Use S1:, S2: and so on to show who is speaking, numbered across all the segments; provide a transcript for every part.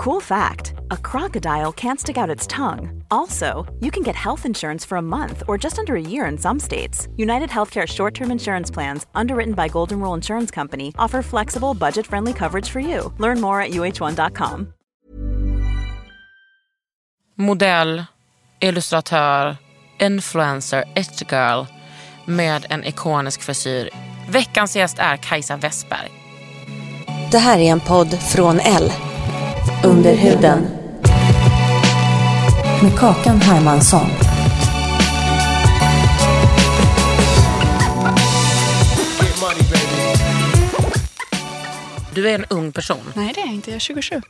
S1: Cool fact a crocodile can't stick out its tongue. Also, you can get health insurance for a month or just under a year in some states. United Healthcare short term insurance plans, underwritten by Golden Rule Insurance Company, offer flexible, budget friendly coverage for you. Learn more at uh1.com.
S2: Modell, illustratör, influencer, it girl med en ikonisk frisyr. Veckans gäst är Kajsa Westberg.
S3: Det här är en podd från L. Under huden. Med Kakan Hermansson.
S2: Du är en ung person.
S4: Nej, det är jag inte. Jag är 27.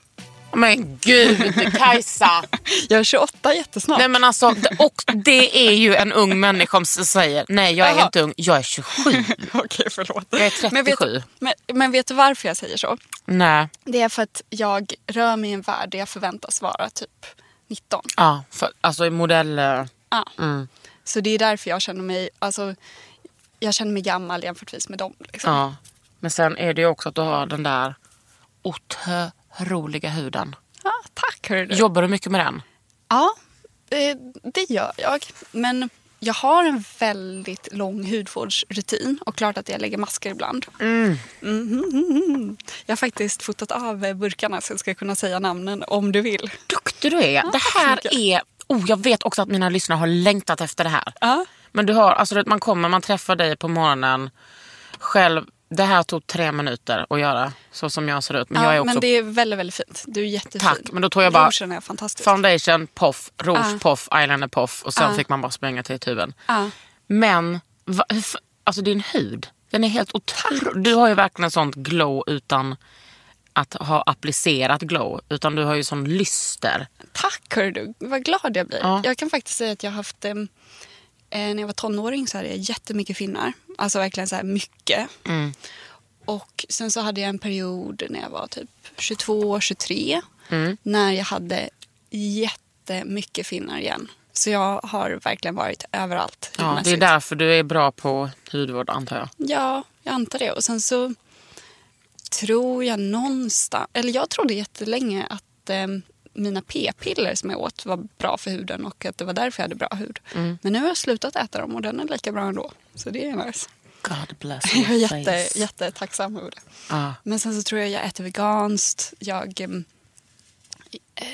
S2: Men gud, Kajsa!
S4: Jag är 28 jättesnart.
S2: Nej men alltså, och det är ju en ung människa som säger nej jag är
S4: Jaha.
S2: inte ung, jag är 27.
S4: Okej, förlåt.
S2: Jag är 37.
S4: Men vet, men, men vet du varför jag säger så?
S2: Nej,
S4: Det är för att jag rör mig i en värld där jag förväntas vara typ 19.
S2: ja, för, alltså i modell... eh,
S4: Ja.
S2: Mm.
S4: Så det är därför jag känner mig, alltså, jag känner mig gammal jämförtvis med dem. Liksom.
S2: Ja. Men sen är det ju också att du har den där otroliga huden.
S4: Ja, tack hörru.
S2: Jobbar du mycket med den?
S4: Ja, det, det gör jag. Men jag har en väldigt lång hudvårdsrutin och klart att jag lägger masker ibland. Mhm. Jag har faktiskt fotat av burkarna så jag ska kunna säga namnen om du vill.
S2: Duktig du är. det
S4: tack så
S2: här är... Oh, jag vet också att mina lyssnare har längtat efter det här.
S4: Ja.
S2: Men du har, alltså, man kommer, man träffar dig på morgonen själv. Det här tog tre minuter att göra, så som jag ser ut. Men
S4: ja,
S2: jag är också
S4: men det är väldigt, väldigt fint. Du är jättefin.
S2: Tack, men då tog jag bara
S4: Rougen är fantastisk.
S2: foundation, poff, rouge,
S4: Ah.
S2: poff, eyeliner, poff och sen
S4: Ah.
S2: fick man bara springa till tuben.
S4: Ja.
S2: Men va, alltså din hud, den är helt otrolig. Du har ju verkligen en sånt glow utan att ha applicerat glow. Utan du har ju sån lyster.
S4: Tack hörru du, vad glad jag blir.
S2: Ja.
S4: Jag kan faktiskt säga att jag har haft, eh, när jag var tonåring så hade jag jättemycket finnar. Alltså verkligen så här mycket.
S2: Mm.
S4: Och sen så hade jag en period när jag var typ 22, 23.
S2: Mm.
S4: När jag hade jättemycket finnar igen. Så jag har verkligen varit överallt
S2: Ja, det är därför du är bra på hudvård antar jag.
S4: Ja, jag antar det. Och sen så tror jag någonstans, eller jag trodde jättelänge att eh, mina p-piller som jag åt var bra för huden och att det var därför jag hade bra hud.
S2: Mm.
S4: Men nu har jag slutat äta dem och den är lika bra ändå. Så det är nice.
S2: God bless
S4: Jag är
S2: your
S4: jätte,
S2: face.
S4: jättetacksam över det.
S2: Ja.
S4: Men sen så tror jag jag äter veganskt. Jag, ehm, eh,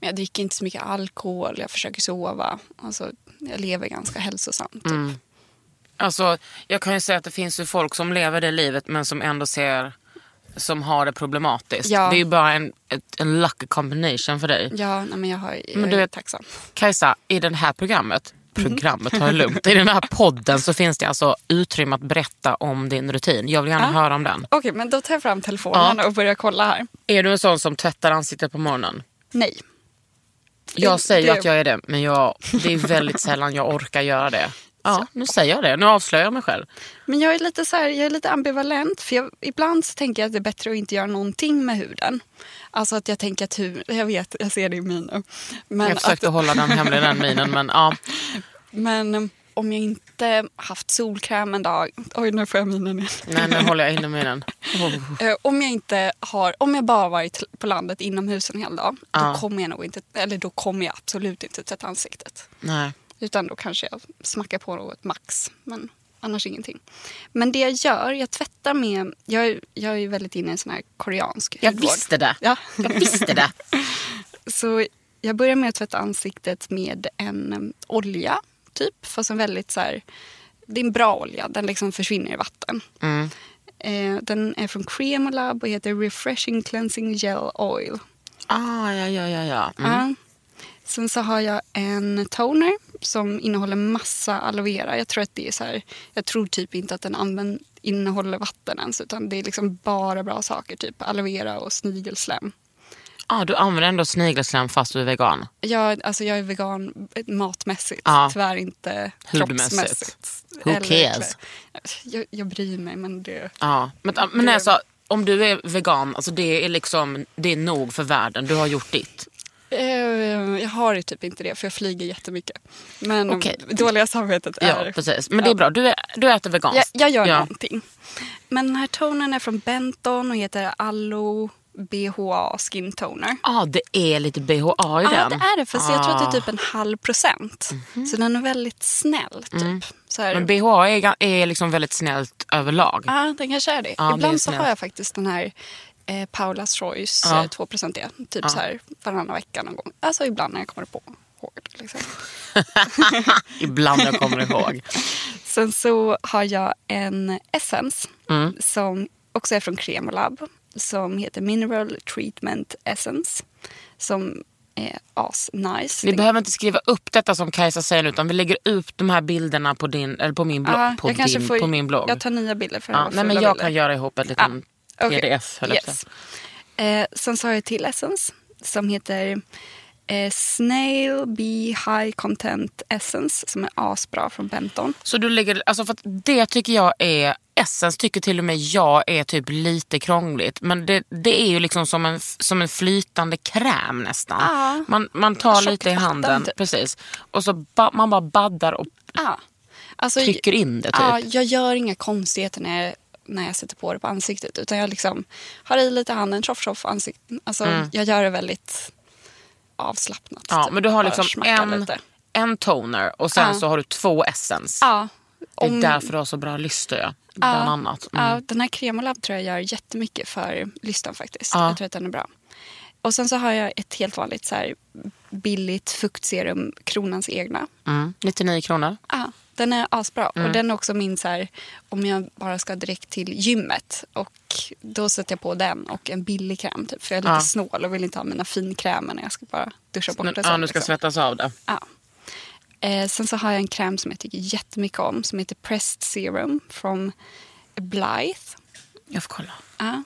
S4: men jag dricker inte så mycket alkohol. Jag försöker sova. Alltså, jag lever ganska hälsosamt. Typ.
S2: Mm. Alltså, jag kan ju säga att det finns ju folk som lever det livet men som ändå ser som har det problematiskt.
S4: Ja.
S2: Det är ju bara en, ett, en lucky combination för dig.
S4: Ja, nej, men jag, har, jag
S2: Men du
S4: är tacksam.
S2: Kajsa, i det här programmet,
S4: Mhm.
S2: programmet har jag lugnt, i den här podden så finns det alltså utrymme att berätta om din rutin. Jag vill gärna
S4: Ja.
S2: höra om den.
S4: Okej, men då tar jag fram telefonen och börjar kolla här.
S2: Är du en sån som tvättar ansiktet på morgonen?
S4: Nej.
S2: Jag
S4: Det-
S2: säger
S4: det-
S2: att jag är det, men jag, det är väldigt sällan jag orkar göra det. Ja, nu säger jag det. Nu avslöjar jag mig själv.
S4: Men jag är lite, så här, jag är lite ambivalent. För jag, ibland så tänker jag att det är bättre att inte göra någonting med huden. Alltså att jag tänker att hud, jag vet, jag ser det i minen. Men,
S2: Jag försökte
S4: att,
S2: hålla den hemlig den minen, men ja.
S4: men eh, om jag inte haft solkräm en dag, oj nu får jag minen igen.
S2: Nej, nu håller jag inne minen. Oh.
S4: Om jag inte har, om jag bara varit på landet inomhus en hel dag,
S2: Ja.
S4: då kommer jag nog inte, eller då kommer jag absolut inte tvätta ansiktet.
S2: Nej.
S4: Utan då kanske jag smackar på något max. Men annars ingenting. Men det jag gör, jag tvättar med... Jag, är- jag är väldigt inne i en sån här koreansk
S2: Jag
S4: hudvård.
S2: visste det.
S4: Ja.
S2: Jag visste det.
S4: Så jag börjar med att tvätta ansiktet med en em, olja, typ. Fast en väldigt så här... Det är en bra olja, den liksom försvinner i vatten.
S2: Mm.
S4: Eh, den är från Creamolab och heter Refreshing Cleansing Gel Oil.
S2: Ah, ja, ja, ja. ja. Mm.
S4: Sen så har jag en toner som innehåller massa aloe vera. Jag tror att det är så här, jag tror typ inte att den använd, innehåller vatten ens utan det är liksom bara bra saker. Typ aloe vera och snigelslem.
S2: Ah, du använder ändå snigelslem fast du är vegan.
S4: Jag, alltså jag är vegan matmässigt,
S2: Ja.
S4: tyvärr inte kroppsmässigt.
S2: Who cares?
S4: Jag, jag bryr mig men det...
S2: Ja. Men, men alltså, om du är vegan, alltså det är liksom det är nog för världen. Du har gjort ditt.
S4: Jag har ju typ inte det för jag flyger jättemycket. Men
S2: Okej.
S4: dåliga samvetet är...
S2: Ja, precis. Men det är bra. Du, är, du äter veganskt.
S4: Jag, jag gör
S2: ja.
S4: någonting. Men den här tonen är från Benton och heter Allo BHA Skin Toner.
S2: ah, det är lite BHA i
S4: Ja,
S2: den.
S4: det är det. Fast jag tror att det är
S2: Ah.
S4: typ en halv procent. Så den är väldigt snäll. Typ. Så här,
S2: Men BHA är, är liksom väldigt snällt överlag.
S4: Ja, den kanske är det.
S2: Ja, det är
S4: Ibland så har jag faktiskt den här eh, Paulas Choice
S2: Ja.
S4: eh, 2% Typ så här varannan vecka någon gång. Alltså ibland när jag kommer på ihåg det. Liksom.
S2: Ibland jag kommer ihåg.
S4: Sen så har jag en Essence
S2: Mm.
S4: som också är från Kremolab. Som heter Mineral Treatment Essence. Som är as-nice.
S2: Vi
S4: Den-
S2: behöver inte skriva upp detta som Kajsa säger utan vi lägger upp de här bilderna på, din, eller på, min, blogg,
S4: Ja,
S2: på, din,
S4: får-
S2: på min blogg.
S4: Jag tar nya bilder för
S2: ja,
S4: ha
S2: nej, men jag
S4: bilder.
S2: kan göra ihop en liten
S4: Okej.
S2: pdf. höll jag
S4: Yes. Eh, sen så har jag till Essence som heter eh, Snail Bee High Content Essence som är asbra från Benton.
S2: Så du lägger, alltså för det tycker jag är, Essence tycker till och med jag är typ lite krångligt. Men det, det är ju liksom som en, som en flytande kräm nästan.
S4: Ja.
S2: Man, man tar lite i handen,
S4: typ.
S2: precis. Och så ba, man bara baddar och
S4: Ah. Alltså,
S2: trycker in det typ.
S4: Ja, jag gör inga konstigheter när jag, när jag sätter på det på ansiktet. Utan jag liksom har i lite handen, tjoff tjoff ansiktet. Alltså, Jag gör det väldigt avslappnat.
S2: Mm. Ja,
S4: typ.
S2: men du har liksom en,
S4: lite.
S2: en toner och sen
S4: Ja.
S2: så har du två essence.
S4: Ja,
S2: Det är
S4: om-
S2: därför du har så bra lyster. Ja. Bland annat. Mm.
S4: Ja, den här Kremolab tror jag gör jättemycket för listan faktiskt.
S2: Ja.
S4: Jag tror att den är bra. Och sen så har jag ett helt vanligt så här, billigt fuktserum, Kronans egna.
S2: Mm. 99 kronor.
S4: Ja, den är asbra.
S2: Mm.
S4: Och den är också min så här, om jag bara ska direkt till gymmet. Och då sätter jag på den och en billig kräm. Typ, för jag är lite
S2: Ja.
S4: snål och vill inte ha mina finkrämer när jag ska bara duscha bort det.
S2: ja,
S4: sen,
S2: nu ska
S4: liksom.
S2: svettas av det.
S4: Ja. Eh, sen så har jag en kräm som jag tycker jättemycket om. Som heter Pressed Serum från Blythe.
S2: Jag får kolla.
S4: Ja.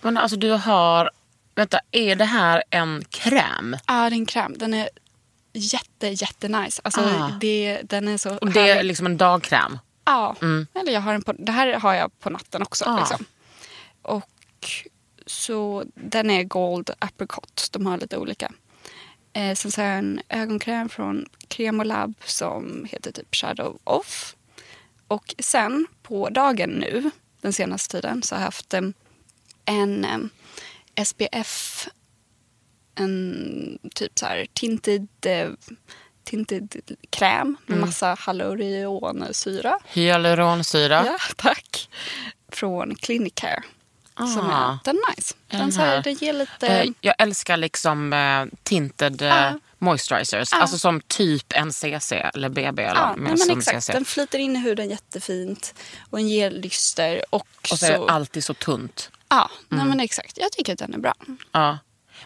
S2: Men alltså du har, vänta, är det här en kräm?
S4: Ja, det är en kräm. Den är jätte, jätte nice. Alltså,
S2: Ah.
S4: det, den är så
S2: Och det är liksom en dagkräm?
S4: Ja, eller jag har den på, det här har jag på natten också.
S2: Ah.
S4: Liksom. Och så den är Gold Apricot. De har lite olika. Eh, sen så har jag en ögonkräm från Kremolab som heter typ Shadow Off. Och sen på dagen nu, den senaste tiden, så har jag haft eh, en eh, SPF, en typ så här tinted, eh, tinted kräm med massa hyaluronisyra.
S2: Hyaluronsyra?
S4: Ja, tack. Från Clinicare. Som
S2: Ah.
S4: är, den är nice. Den,
S2: den
S4: så här, den ger lite...
S2: Eh, jag älskar liksom eh, tinted
S4: Ja.
S2: moisturizers.
S4: Ja.
S2: Alltså som typ NCC eller BB. Eller mer
S4: nej, men
S2: som
S4: exakt.
S2: CC.
S4: Den flyter in i huden jättefint. Och den ger lyster. Och,
S2: Och så är det alltid så tunt.
S4: Ja,
S2: Mm.
S4: nej, men exakt. Jag tycker att den är bra.
S2: Ja.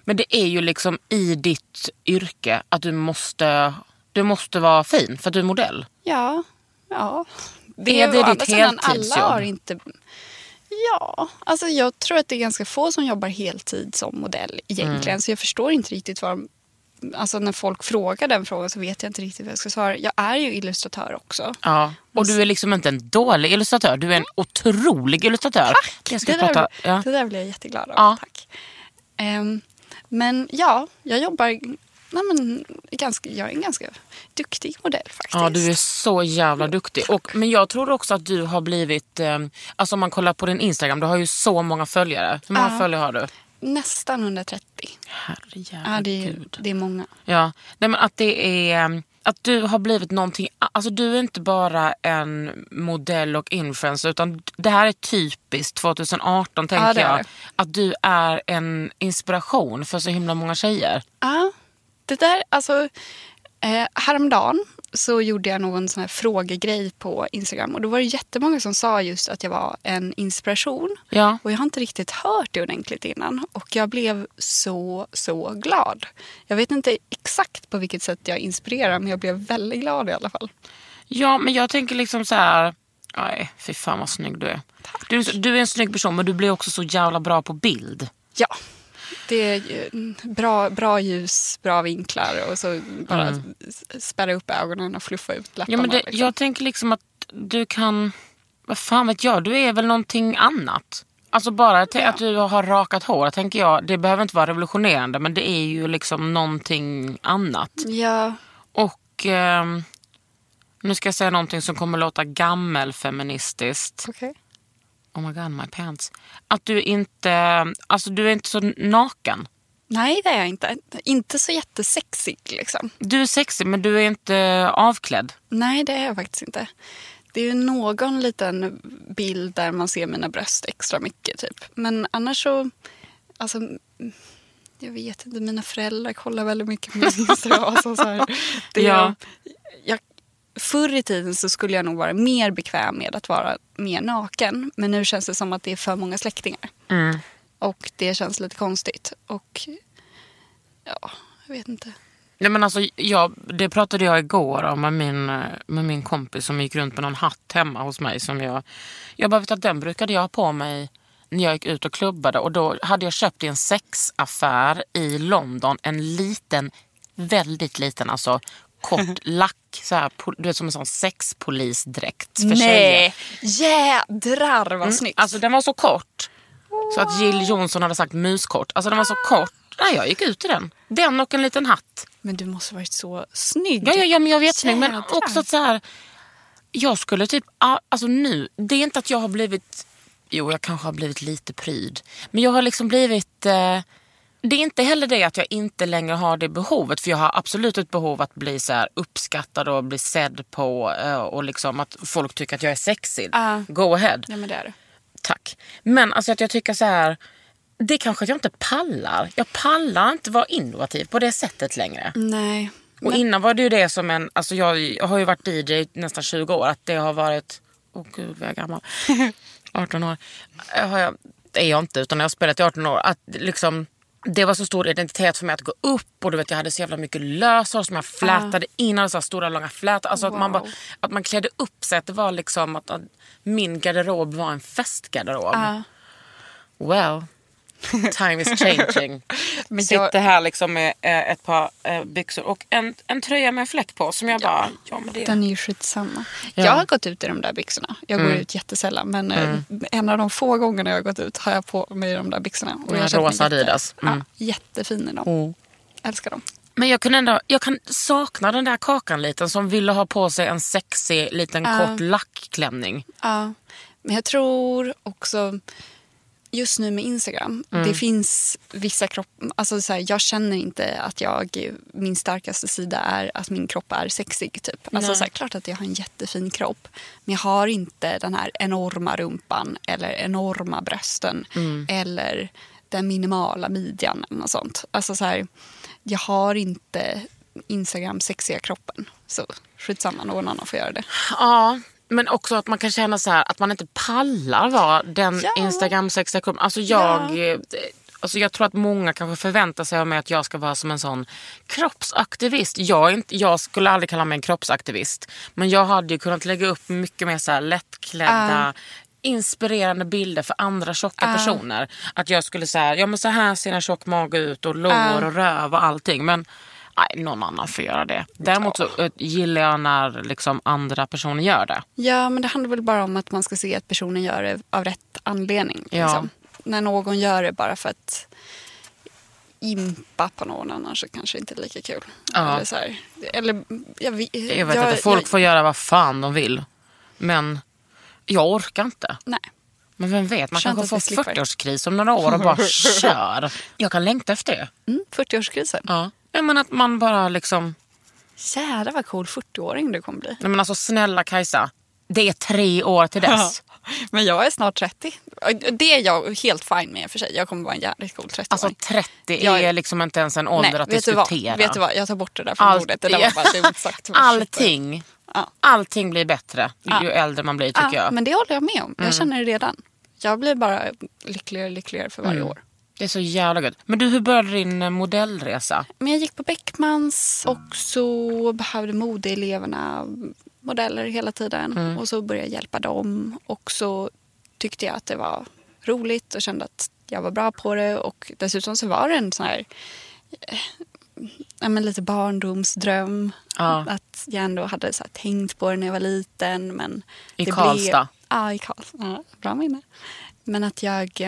S2: Men det är ju liksom i ditt yrke att du måste, du måste vara fin för att du är modell.
S4: Ja, ja.
S2: Är det ditt heltidsjobb?
S4: Alla har inte... Ja, alltså jag tror att det är ganska få som jobbar heltid som modell egentligen.
S2: Mm.
S4: Så jag förstår inte riktigt vad. Alltså när folk frågar den frågan så vet jag inte riktigt vad jag ska svara. Jag är ju illustratör också.
S2: Ja. Och du är liksom inte en dålig illustratör, du är en otrolig illustratör. Ska
S4: det, där,
S2: prata, ja.
S4: det där blir jag jätteglad av.
S2: Ja.
S4: Tack. Ehm, men ja, jag jobbar... Nej, men, ganska, jag är en ganska duktig modell faktiskt.
S2: Ja, du är så jävla duktig. Och, men jag tror också att du har blivit, eh, alltså om man kollar på din Instagram, du har ju så många följare. Hur många
S4: Ja.
S2: följare har du?
S4: Nästan 130.
S2: Herrejävla
S4: Ja, det är,
S2: gud.
S4: det är många.
S2: Ja, nej, men att det är eh, att du har blivit någonting, alltså du är inte bara en modell och influencer utan det här är typiskt 2018 tänker
S4: Ja, det är
S2: jag.
S4: det.
S2: Att du är en inspiration för så himla många tjejer.
S4: Ja, det där, alltså eh, häromdagen så gjorde jag någon sån här frågegrej på Instagram och då var det jättemånga som sa just att jag var en inspiration.
S2: Ja.
S4: Och jag har inte riktigt hört det ordentligt innan och jag blev så, så glad. Jag vet inte exakt på vilket sätt jag inspirerar men jag blev väldigt glad i alla fall.
S2: Ja, men jag tänker liksom så här. Nej, fy fan vad snygg du är. Du, du är en snygg person men du blir också så jävla bra på bild.
S4: Ja, Det är bra, bra ljus, bra vinklar och så bara
S2: Mm.
S4: spärra upp ögonen och fluffa ut läpparna.
S2: Ja, men det,
S4: liksom.
S2: Jag tänker liksom att du kan... Vad fan vet jag? Du är väl någonting annat. Alltså bara
S4: Ja.
S2: att du har rakat hår, tänker jag. Det behöver inte vara revolutionerande, men det är ju liksom någonting annat.
S4: Ja,
S2: Och ehm, nu ska jag säga någonting som kommer låta gammelfeministiskt.
S4: okej.
S2: Oh my god, my pants. Att du inte, alltså du är inte så naken.
S4: Nej, det är jag inte. Inte så jättesexig liksom.
S2: Du är sexig men du är inte avklädd.
S4: Nej, det är jag faktiskt inte. Det är ju någon liten bild där man ser mina bröst extra mycket typ. Men annars så, alltså, jag vet inte, mina föräldrar kollar väldigt mycket på min Instagram. Alltså, så här, det,
S2: Ja.
S4: jag, förr i tiden så skulle jag nog vara mer bekväm med att vara mer naken. Men nu känns det som att det är för många släktingar.
S2: Mm.
S4: Och det känns lite konstigt. Och ja, jag vet inte.
S2: Nej, men alltså, jag, det pratade jag igår om med min, med min kompis som gick runt med någon hatt hemma hos mig. Som jag, jag bara vet att den brukade jag ha på mig när jag gick ut och klubbade. Och då hade jag köpt i en sexaffär i London en liten, väldigt liten, alltså kort lack. Så här, du vet som en sån sexpolisdräkt för tjejer.
S4: jädrar vad snyggt.
S2: Alltså den var så kort. Så att Jill Johnson hade sagt muskort. Alltså den var så kort. Nej, jag gick ut i den. Den och en liten hatt.
S4: Men du måste varit så snygg.
S2: Ja, ja, ja men jag vet snygg. Men också att så här. Jag skulle typ, ah, alltså nu, det är inte att jag har blivit, jo jag kanske har blivit lite pryd. Men jag har liksom blivit, eh, det är inte heller det att jag inte längre har det behovet. För jag har absolut ett behov att bli så här uppskattad och bli sedd på. eh, Och liksom att folk tycker att jag är sexig.
S4: Ja.
S2: Go ahead.
S4: Ja, men det är det.
S2: Tack. Men alltså att jag tycker så här. Det kanske att jag inte pallar. Jag pallar inte vara innovativ på det sättet längre.
S4: Nej.
S2: Och innan var det ju det som en, alltså jag, jag har ju varit DJ nästan 20 år, att det har varit, åh oh gud vad jag är gammal, 18 år. Eh, Har jag, det är jag inte utan jag har spelat i 18 år. Att liksom, det var så stor identitet för mig att gå upp och du vet jag hade så jävla mycket löshår som jag flätade in, hade så här stora långa flätor. Alltså att, man bara,
S4: Wow.
S2: att man klädde upp sig, att det var liksom att, att min garderob var en festgarderob.
S4: Ja.
S2: Well, time is changing.
S4: Men
S2: Sitter
S4: jag-
S2: här liksom med eh, ett par eh, byxor och en, en tröja med en fläck på som jag bara, ja men det
S4: Den är ju skitsamma.
S2: Ja.
S4: Jag har gått ut i de där byxorna. Jag går ut jättesällan. Men eh, en av de få gångerna jag har gått ut har jag på mig de där byxorna. Och jag
S2: rosa Adidas. Mm.
S4: Ja, jättefin i dem. Älskar dem.
S2: Men jag kan ändå jag kan sakna den där kakan lite som ville ha på sig en sexig liten
S4: Ja.
S2: kort lackklänning.
S4: Ja. Men jag tror också just nu med Instagram.
S2: Mm.
S4: Det finns vissa kropp... Alltså så här, jag känner inte att jag... Min starkaste sida är att min kropp är sexig. Typ. Alltså
S2: Nej.
S4: så här, klart att jag har en jättefin kropp. Men jag har inte den här enorma rumpan eller enorma brösten.
S2: Mm.
S4: Eller den minimala midjan eller sånt. Alltså så här, jag har inte Instagram sexiga kroppen. Så skitsamma, någon annan får göra det.
S2: Ja, men också att man kan känna så här att man inte pallar vara den
S4: Ja.
S2: instagram sexiga kroppen. Alltså jag, eh, alltså jag tror att många kanske förväntar sig av mig att jag ska vara som en sån kroppsaktivist. Jag, inte, jag skulle aldrig kalla mig en kroppsaktivist. Men jag hade ju kunnat lägga upp mycket mer så här lättklädda inspirerande bilder för andra tjocka personer. Att jag skulle säga, ja men så här ser en tjock mage ut och lår och röv och allting. Men nej, någon annan får göra det. Däremot så eh, gillar jag när liksom andra personer gör det.
S4: Ja, men det handlar väl bara om att man ska se att personen gör det av rätt anledning.
S2: Ja.
S4: Liksom. När någon gör det bara för att impa på någon annan så kanske inte är lika kul.
S2: Ja.
S4: Eller, så här, eller jag, vet-
S2: Jag vet inte, folk
S4: jag,
S2: får göra vad fan de vill. Men jag orkar inte.
S4: Nej.
S2: Men vem vet, man
S4: Skönt
S2: kanske får
S4: slipper.
S2: 40-årskris om några år och bara kör. Jag kan längta efter det.
S4: Mm, 40-årskrisen.
S2: Ja. Ja men att man bara liksom,
S4: Jädrar vad cool 40-åring du kommer bli.
S2: nej men alltså snälla Kajsa. Det är tre år till dess.
S4: Men jag är snart 30. Det är jag helt fine med för sig. Jag kommer vara en jävligt cool 30-åring.
S2: Alltså 30
S4: Jag-
S2: är liksom inte ens en ålder
S4: Nej,
S2: att
S4: vet du, vad?
S2: diskutera.
S4: vet du vad? Jag tar bort det där från
S2: Allt-
S4: bordet. Det där var bara dumt sagt.
S2: Allting,
S4: Ja.
S2: allting blir bättre ju
S4: Ja.
S2: äldre man blir tycker
S4: Ja,
S2: jag. Mm.
S4: men det håller jag med om. Jag känner det redan. Jag blir bara lyckligare och lyckligare för varje år.
S2: Det är så jävla gött. Men du, hur började din eh, modellresa?
S4: Men jag gick på Beckmans och så behövde modeeleverna modeller hela tiden.
S2: Mm.
S4: Och så började jag hjälpa dem. Och så tyckte jag att det var roligt och kände att jag var bra på det. Och dessutom så var det en sån här eh, ja, men lite barndomsdröm.
S2: Ja.
S4: Att jag ändå hade så tänkt på det när jag var liten. Men
S2: I
S4: det
S2: Karlstad?
S4: Blev, ja, i Karlstad. Ja, bra minne. Men att jag,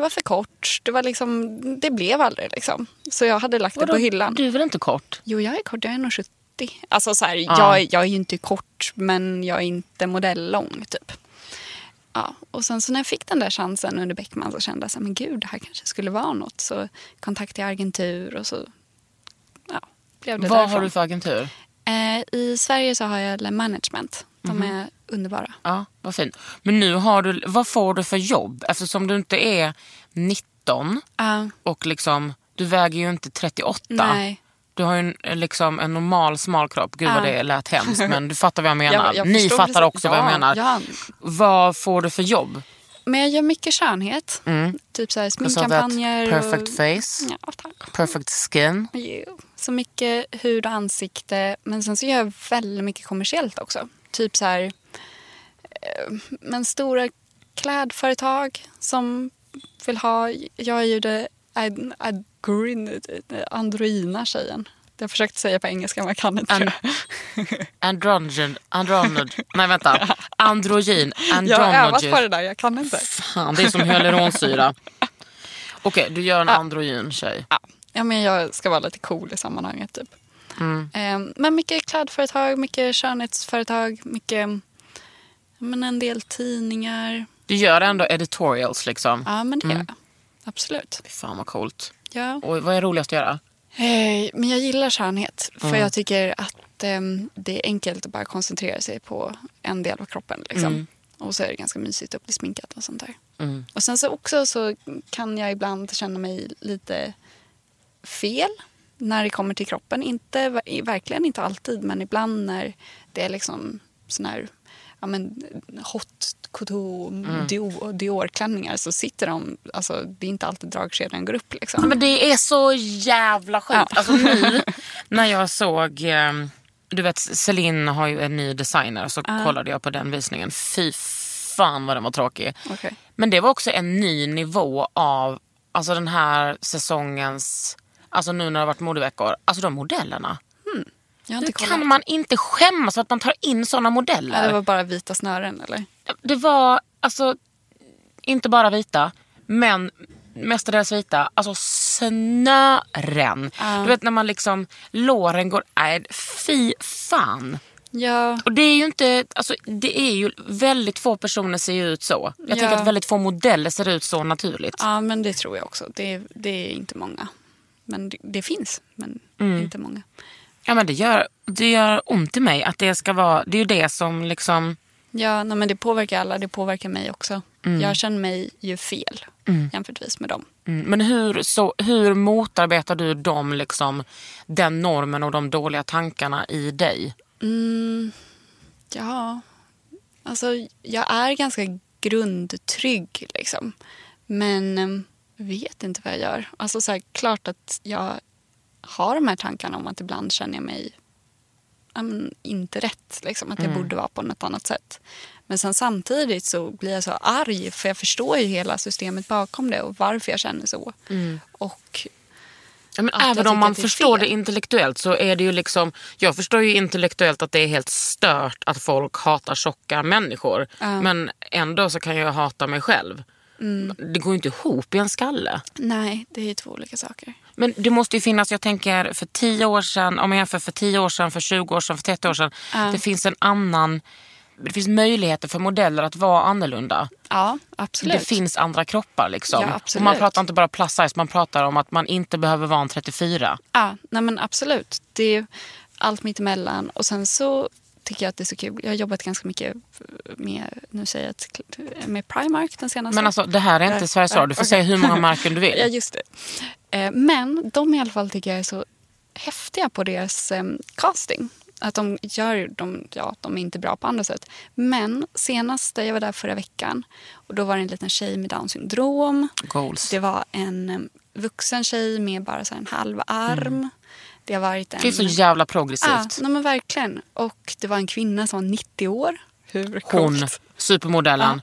S4: jag var för kort. Det, var liksom, det blev aldrig liksom. Så jag hade lagt det på hyllan.
S2: Du är väl inte kort?
S4: Jo, jag är kort. Jag är 1,70. Alltså så här,
S2: Ja.
S4: jag, jag är ju inte kort, men jag är inte modellång typ. Ja, och sen så när jag fick den där chansen under Beckman så kände jag så här, men gud, det här kanske skulle vara något. Så kontaktade jag agentur och så ja, blev det
S2: Vad
S4: därifrån.
S2: har du för agentur?
S4: Eh, I Sverige så har jag Le Management. De
S2: Mhm.
S4: är underbara.
S2: Ja, vad fint. Men nu har du, vad får du för jobb? Eftersom du inte är 19
S4: Ja,
S2: och liksom, du väger ju inte 38.
S4: nej.
S2: Du har ju en, liksom en normal smal kropp. Gud vad
S4: Ja.
S2: det lät hemskt men du fattar vad jag menar.
S4: Jag- jag
S2: Ni fattar också vad jag
S4: Ja,
S2: menar.
S4: ja.
S2: Vad får du för jobb?
S4: Men jag gör mycket skönhet. Typ så här
S2: that
S4: sminkkampanjer.
S2: perfect
S4: och,
S2: face,
S4: Ja,
S2: perfect skin.
S4: Jo, Så mycket hud och ansikte. Men sen så gör jag väldigt mycket kommersiellt också. Typ så här... eh, Men stora klädföretag som vill ha... Jag är ju det ad- androgyna tjejen. Jag försökte säga på engelska men jag kan inte.
S2: An-
S4: tror jag.
S2: Androgen, andronod, nej vänta, androgyn,
S4: Jag har övat
S2: andronogy.
S4: på det där, jag kan inte.
S2: Fan, det är som hyaluronsyra. Okej, du gör en androgyn tjej.
S4: Ja. ja, men jag ska vara lite cool i sammanhanget. Typ. Eh, Men mycket klädföretag, mycket skönhetsföretag, mycket... Men en del tidningar.
S2: Du gör ändå editorials liksom.
S4: Ja, men det gör jag. Absolut.
S2: Fan vad coolt.
S4: Ja.
S2: Och vad är roligast att göra?
S4: Eh, Men jag gillar skönhet. För jag tycker att ehm, det är enkelt att bara koncentrera sig på en del av kroppen. Liksom. Och så är det ganska mysigt att bli sminkad och sånt där.
S2: Mm.
S4: Och sen så också så kan jag ibland känna mig lite fel när det kommer till kroppen. Inte, verkligen inte alltid, men ibland när det är liksom sån här ja, men, hot couture Dior, Dior-klänningar så sitter de, alltså det är inte alltid dragkedjan går upp liksom.
S2: Men det är så jävla sjukt.
S4: Ja.
S2: Alltså nu när jag såg, eh, du vet Celine har ju en ny designer så kollade jag på den visningen. Fy fan vad den var tråkig.
S4: Okej.
S2: Men det var också en ny nivå av alltså den här säsongens, alltså nu när det har varit modeveckor, alltså de modellerna. Nu
S4: inte
S2: kan man inte skämmas för att man tar in såna
S4: Ja,
S2: modeller.
S4: det var bara vita snören eller?
S2: Det var alltså inte bara vita, men mestadels vita. Alltså snören. Du vet när man liksom, låren går, nej fy fan.
S4: Ja,
S2: Och det är ju inte, alltså det är ju väldigt få personer ser ju ut så. Jag
S4: Ja.
S2: tänker att väldigt få modeller ser ut så naturligt.
S4: ja men det tror jag också. Det, det är inte många. Men det, det finns, men
S2: Mm.
S4: inte många.
S2: Ja men det gör, det gör ont i mig att det ska vara, det är ju det som liksom,
S4: Ja, nej, men det påverkar alla. Det påverkar mig också. Jag känner mig ju fel jämförtvis med dem.
S2: mm, men hur, så, hur motarbetar du dem liksom, den normen och de dåliga tankarna i dig?
S4: Ja, alltså jag är ganska grundtrygg liksom. Men eh, vet inte vad jag gör. Alltså så här, klart att jag har de här tankarna om att ibland känner jag mig men, inte rätt. Liksom, att jag borde vara på något annat sätt. Men sen samtidigt så blir jag så arg för jag förstår ju hela systemet bakom det och varför jag känner så. Och
S2: Ja, men även om man
S4: det
S2: förstår
S4: fel.
S2: det intellektuellt så är det ju liksom, jag förstår ju intellektuellt att det är helt stört att folk hatar tjocka människor. Men ändå så kan jag hata mig själv.
S4: Mm.
S2: Det går ju inte ihop i en skalle.
S4: nej, det är ju två olika saker.
S2: Men det måste ju finnas, jag tänker för 10 år sedan, om jag jämför för 10 år sedan, för 20 år sedan, för 30 år sedan. Det finns en annan, det finns möjligheter för modeller att vara annorlunda.
S4: Ja, absolut.
S2: Det finns andra kroppar liksom.
S4: Ja,
S2: och
S4: absolut.
S2: man pratar inte bara plus size, man pratar om att man inte behöver vara en 34.
S4: Ja, nej men absolut. Det är allt mitt emellan. Och sen så tycker jag att det är så kul. Jag har jobbat ganska mycket med, nu säger jag ett, med Primark den senaste.
S2: Men alltså det här är inte Sveriges Radio, du får
S4: okej.
S2: säga hur många märken du
S4: Ja,
S2: vill.
S4: just det. Eh, Men de i alla fall tycker jag är så häftiga på deras eh, casting. Att de gör, de, ja, de är inte bra på andra sätt. Men senast, jag var där förra veckan, och då var det en liten tjej med Downs syndrom.
S2: Goals.
S4: Det var en eh, vuxen tjej med bara så en halv arm. Det har varit en...
S2: Det är så jävla
S4: Ja,
S2: progressivt.
S4: nej, men verkligen. Och det var en kvinna som var 90 år. Hur
S2: Hon,
S4: coolt?
S2: supermodellen.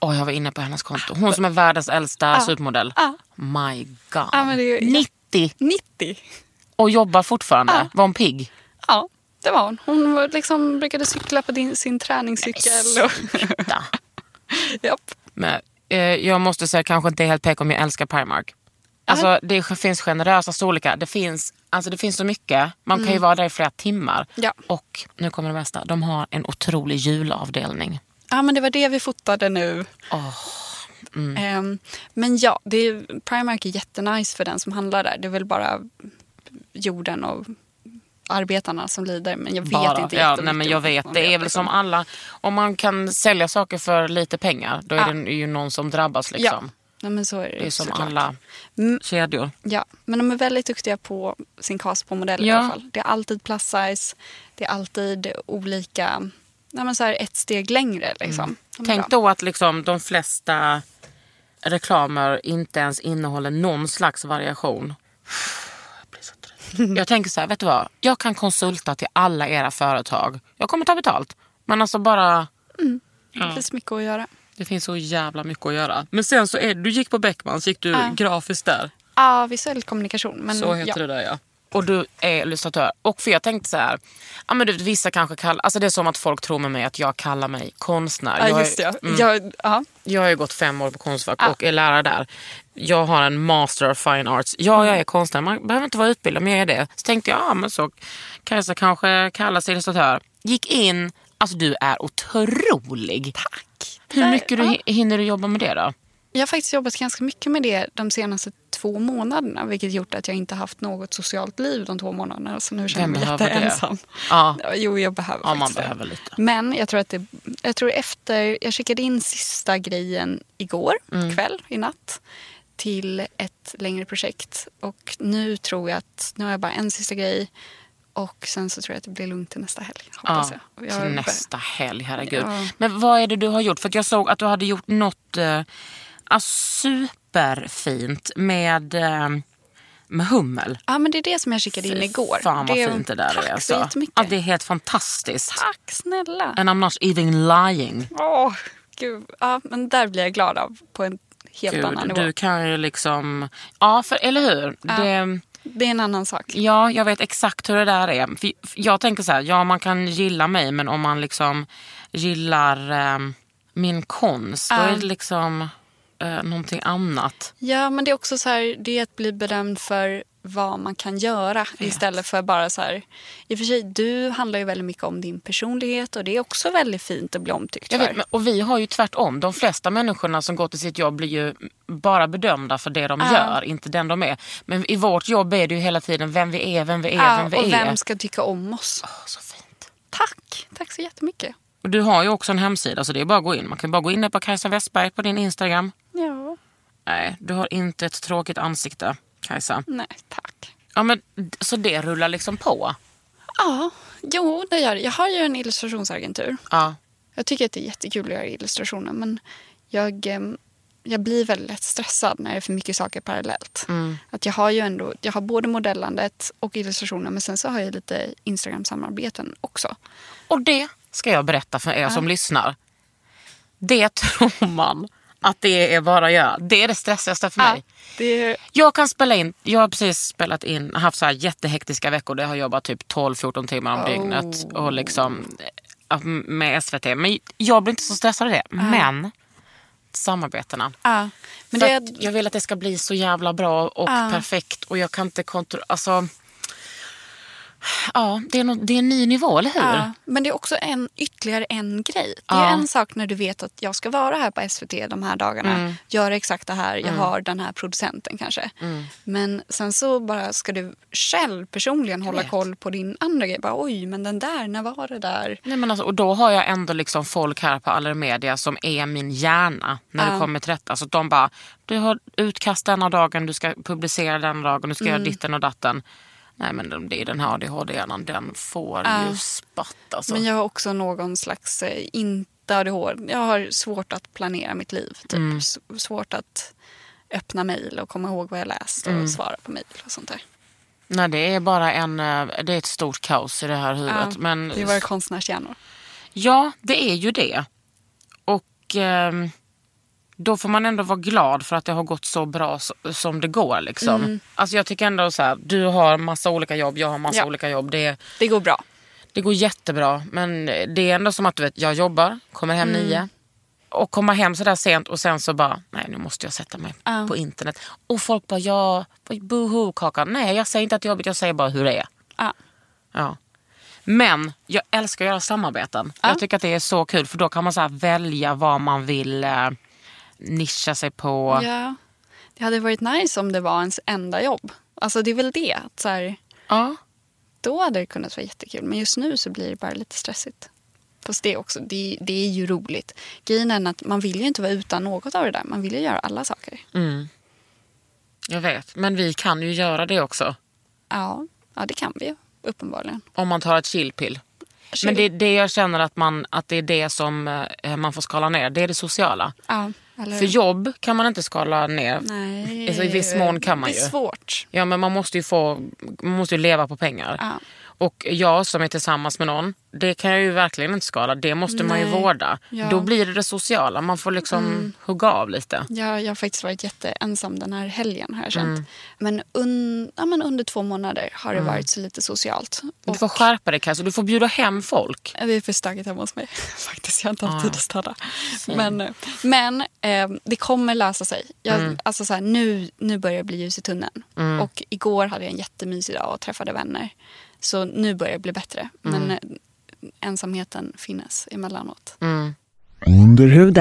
S2: Åh, jag var inne på hennes konto. Hon som är världens äldsta supermodell.
S4: Ja.
S2: My God.
S4: Ja, är ju-
S2: 90
S4: 90.
S2: och jobbar fortfarande.
S4: Ja.
S2: Var hon pigg?
S4: Ja, det var hon. Hon var liksom, brukade cykla på din, sin träningscykel. Och,
S2: Ja.
S4: japp.
S2: Men, eh, jag måste säga kanske inte helt PK om jag älskar Primark. Alltså, det finns generösa storlekar. Det finns, alltså, det finns så mycket. Man kan ju vara där i flera timmar.
S4: Mm. Ja.
S2: Och nu kommer det bästa. De har en otrolig julavdelning.
S4: Ja, men det var det vi fotade nu.
S2: Mm.
S4: Ehm, men ja, det är, Primark är jättenice för den som handlar där. Det är väl bara jorden och arbetarna som lider. Men jag vet
S2: Bara.
S4: inte
S2: ja, nej, men Jag vet. Det är väl
S4: liksom.
S2: som alla. Om man kan sälja saker för lite pengar. Då är
S4: Ja.
S2: det ju någon som drabbas.
S4: Ja,
S2: Liksom.
S4: nej, men så är det,
S2: Det är som
S4: såklart.
S2: alla
S4: Mm.
S2: kedjor.
S4: Ja, men de är väldigt duktiga på sin cast på modeller i
S2: Ja.
S4: alla fall. Det är alltid plus size. Det är alltid olika, nej, men så här ett steg längre liksom. De är
S2: Tänk
S4: bra.
S2: då att liksom de flesta reklamer inte ens innehåller någon slags variation. Jag. Jag tänker så här, vet du vad? Jag kan konsulta till alla era företag. Jag kommer ta betalt. Men alltså bara,
S4: Det finns mycket att göra.
S2: Det finns så jävla mycket att göra. Men sen så är du gick på Beckmans, gick du
S4: Ja.
S2: grafiskt där.
S4: Ja, visuell kommunikation. Men
S2: Så heter
S4: ja.
S2: det där ja. Och du är illustratör. Och för jag tänkte så här, ja men du, vissa kanske kallar, alltså det är som att folk tror med mig att jag kallar mig konstnär.
S4: Ja, just det.
S2: är-
S4: Ja.
S2: mm,
S4: Jag, ja.
S2: jag har ju gått fem år på Konstfack
S4: Ja.
S2: och är lärare där. Jag har en master of fine arts. Ja, jag är konstnär. Man behöver inte vara utbildad, men jag är det. Så tänkte jag, ja men så Kajsa kanske kallas illustratör. Gick in, alltså du är otrolig.
S4: Tack.
S2: Hur
S4: Där-
S2: mycket du,
S4: ja.
S2: hi- hinner du jobba med det då?
S4: Jag har faktiskt jobbat ganska mycket med det de senaste två månaderna. Vilket gjort att jag inte haft något socialt liv de två månaderna. Så nu känner jag mig
S2: behöver
S4: jätteensam.
S2: Ja,
S4: Jo, jag behöver
S2: ja man
S4: faktiskt det.
S2: behöver lite.
S4: Men jag tror att det, jag tror efter, jag skickade in sista grejen igår
S2: Mm.
S4: kväll, i natt. Till ett längre projekt. Och nu tror jag att, nu har jag bara en sista grej. Och sen så tror jag att det blir lugnt till nästa helg. Hoppas
S2: Ja,
S4: jag. Jag.
S2: till nästa helg, herregud.
S4: Ja.
S2: Men vad är det du har gjort? För jag såg att du hade gjort något eh, alltså, superfint med, eh, med hummel.
S4: Ja, men det är det som jag skickade in igår.
S2: Fan vad
S4: det,
S2: fint det där
S4: tack
S2: är.
S4: så
S2: Alltså.
S4: jättemycket.
S2: Ja, det är helt fantastiskt.
S4: Tack snälla.
S2: And I'm not even lying.
S4: Åh, gud. Ja, men där blir jag glad av på en helt annan
S2: Gud,
S4: nivå.
S2: du kan ju liksom... Ja, för, eller hur? Det,
S4: Det är en annan sak.
S2: ja, jag vet exakt hur det där är. För, jag tänker så här, ja man kan gilla mig men om man liksom gillar eh, min konst då är det liksom eh, någonting annat.
S4: Ja, men det är också så här, det är att bli bedömd för vad man kan göra istället för bara så här. I och för sig, du handlar ju väldigt mycket om din personlighet och det är också väldigt fint att bli omtyckt för.
S2: vet, och vi har ju tvärtom. De flesta människorna som går till sitt jobb blir ju bara bedömda för det de
S4: Ja.
S2: gör, inte den de är. Men i vårt jobb är det ju hela tiden vem vi är, vem vi är,
S4: ja,
S2: vem vi
S4: och
S2: är.
S4: vem ska tycka om oss?
S2: Åh, så fint.
S4: Tack! Tack så jättemycket.
S2: Och du har ju också en hemsida så det är bara att gå in. Man kan bara gå in där på Kajsa Westberg på din Instagram.
S4: Ja,
S2: Nej, du har inte ett tråkigt ansikte, Kajsa.
S4: nej, tack.
S2: Ja, men, så det rullar liksom på?
S4: Ja, jo, det gör det. Jag har ju en illustrationsagentur.
S2: Ja.
S4: Jag tycker att det är jättekul att göra illustrationer men jag, jag blir väldigt lätt stressad när det är för mycket saker parallellt.
S2: Mm.
S4: Att jag har ju ändå, jag har både modellandet och illustrationer men sen så har jag lite Instagram-samarbeten också.
S2: Och det ska jag berätta för er som lyssnar. Det tror man att det är bara göra. Det är det stressigaste för mig.
S4: det är,
S2: Jag kan spela in, jag har precis spelat in, haft så här jättehektiska veckor där jag har jobbat typ 12-14 timmar om dygnet och liksom med SVT. Men jag blir inte så stressad av det. Men samarbetena.
S4: ja. Men det,
S2: jag vill att det ska bli så jävla bra och
S4: Ja.
S2: perfekt och jag kan inte kontrollera, alltså Ja, det är, nå- det är en ny nivå, eller hur?
S4: ja, men det är också en, ytterligare en grej. Det är
S2: Ja.
S4: en sak när du vet att jag ska vara här på SVT de här dagarna.
S2: Mm.
S4: Göra exakt det här. Jag har den här producenten kanske.
S2: Mm.
S4: Men sen så bara ska du själv personligen hålla
S2: vet.
S4: koll på din andra grej. Bara, Oj, men den där, när var det där?
S2: Nej, men alltså, och då har jag ändå liksom folk här på Allermedia som är min hjärna när det
S4: Ja.
S2: kommer till rätta. Alltså, de bara, du har utkast denna dagen, du ska publicera den dagen, du ska
S4: Mm.
S2: göra ditten och datten. Nej men de- det är den här ADHD-hjärnan, den får
S4: Ja.
S2: ju spatt alltså.
S4: Men jag har också någon slags, eh, inte ADHD, jag har svårt att planera mitt liv. Typ.
S2: Mm.
S4: Svårt att öppna mejl och komma ihåg vad jag läst och
S2: Mm.
S4: svara på mejl och sånt där.
S2: Nej det är bara en, eh, det är ett stort kaos i det här huvudet.
S4: Ja,
S2: men,
S4: Det är våra konstnärshjärnor.
S2: Ja, det är ju det. Och ehm, då får man ändå vara glad för att det har gått så bra som det går. Liksom. Alltså jag tycker ändå så här, du har massa olika jobb, jag har massa
S4: Ja.
S2: olika jobb. Det,
S4: Det går bra.
S2: det går jättebra men det är ändå som att du vet, jag jobbar, kommer hem
S4: Mm.
S2: nio och komma hem sådär sent och sen så bara, nej nu måste jag sätta mig
S4: Ja.
S2: på internet. Och folk bara, ja, boho kakan. Nej jag säger inte att det är jobbigt, jag säger bara hur det är.
S4: Ja.
S2: Ja. Men jag älskar att göra samarbeten. Jag tycker att det är så kul för då kan man så välja vad man vill eh, nischa sig på.
S4: Ja. Det hade varit nice om det var ens enda jobb. Alltså det är väl det. Att så här,
S2: Ja.
S4: då hade det kunnat vara jättekul. Men just nu så blir det bara lite stressigt. Fast det också, det, det är ju roligt. Grejen är att man vill ju inte vara utan något av det där. Man vill ju göra alla saker.
S2: Mm. Jag vet, men vi kan ju göra det också.
S4: Ja, ja det kan vi ju. Uppenbarligen.
S2: Om man tar ett chillpill. Men det, det jag känner att, man, att det är det som eh, man får skala ner, det är det sociala.
S4: Ja, eller
S2: För jobb kan man inte skala ner.
S4: Nej.
S2: Alltså, i viss mån kan man
S4: Det är
S2: ju.
S4: svårt.
S2: Ja men man måste ju få, man måste ju leva på pengar.
S4: Ja.
S2: Och jag som är tillsammans med någon, det kan jag ju verkligen inte skala. Det måste man ju
S4: Nej.
S2: vårda.
S4: Ja. Mm.
S2: Då blir det det sociala, man får liksom hugga av lite.
S4: Jag, jag har faktiskt varit jätteensam den här helgen har jag känt.
S2: Mm.
S4: Men, un, ja, men under två månader har det varit så lite socialt.
S2: Du får skärpa dig Kajsa, du får bjuda hem folk.
S4: Det är för stökigt hemma hos mig. Faktiskt, jag har inte haft tid att stanna. Men, men eh, det kommer lösa sig. Jag,
S2: Mm.
S4: alltså så här, nu, nu börjar det bli ljus i tunneln. Och igår hade jag en jättemysig dag och träffade vänner. Så nu börjar det bli bättre.
S2: Mm.
S4: Men eh, ensamheten finns emellanåt.
S5: Underhuden.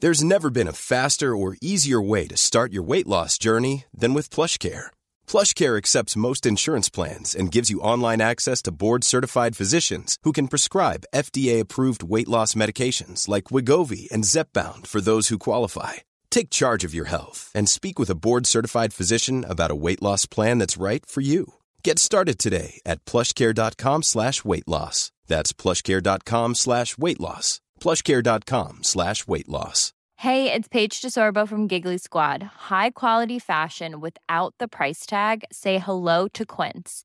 S6: There's never been a faster or easier way to start your weight loss journey than with PlushCare. PlushCare accepts most insurance plans and gives you online access to board-certified physicians who can prescribe FDA-approved weight loss medications like Wigovi and Zepbound for those who qualify. Take charge of your health and speak with a board-certified physician about a weight loss plan that's right for you. Get started today at plushcare.com slash weight loss. That's plushcare.com slash weight loss. plushcare.com slash weight loss.
S7: Hey, it's Paige DeSorbo from Giggly Squad. High quality fashion without the price tag. Say hello to Quince.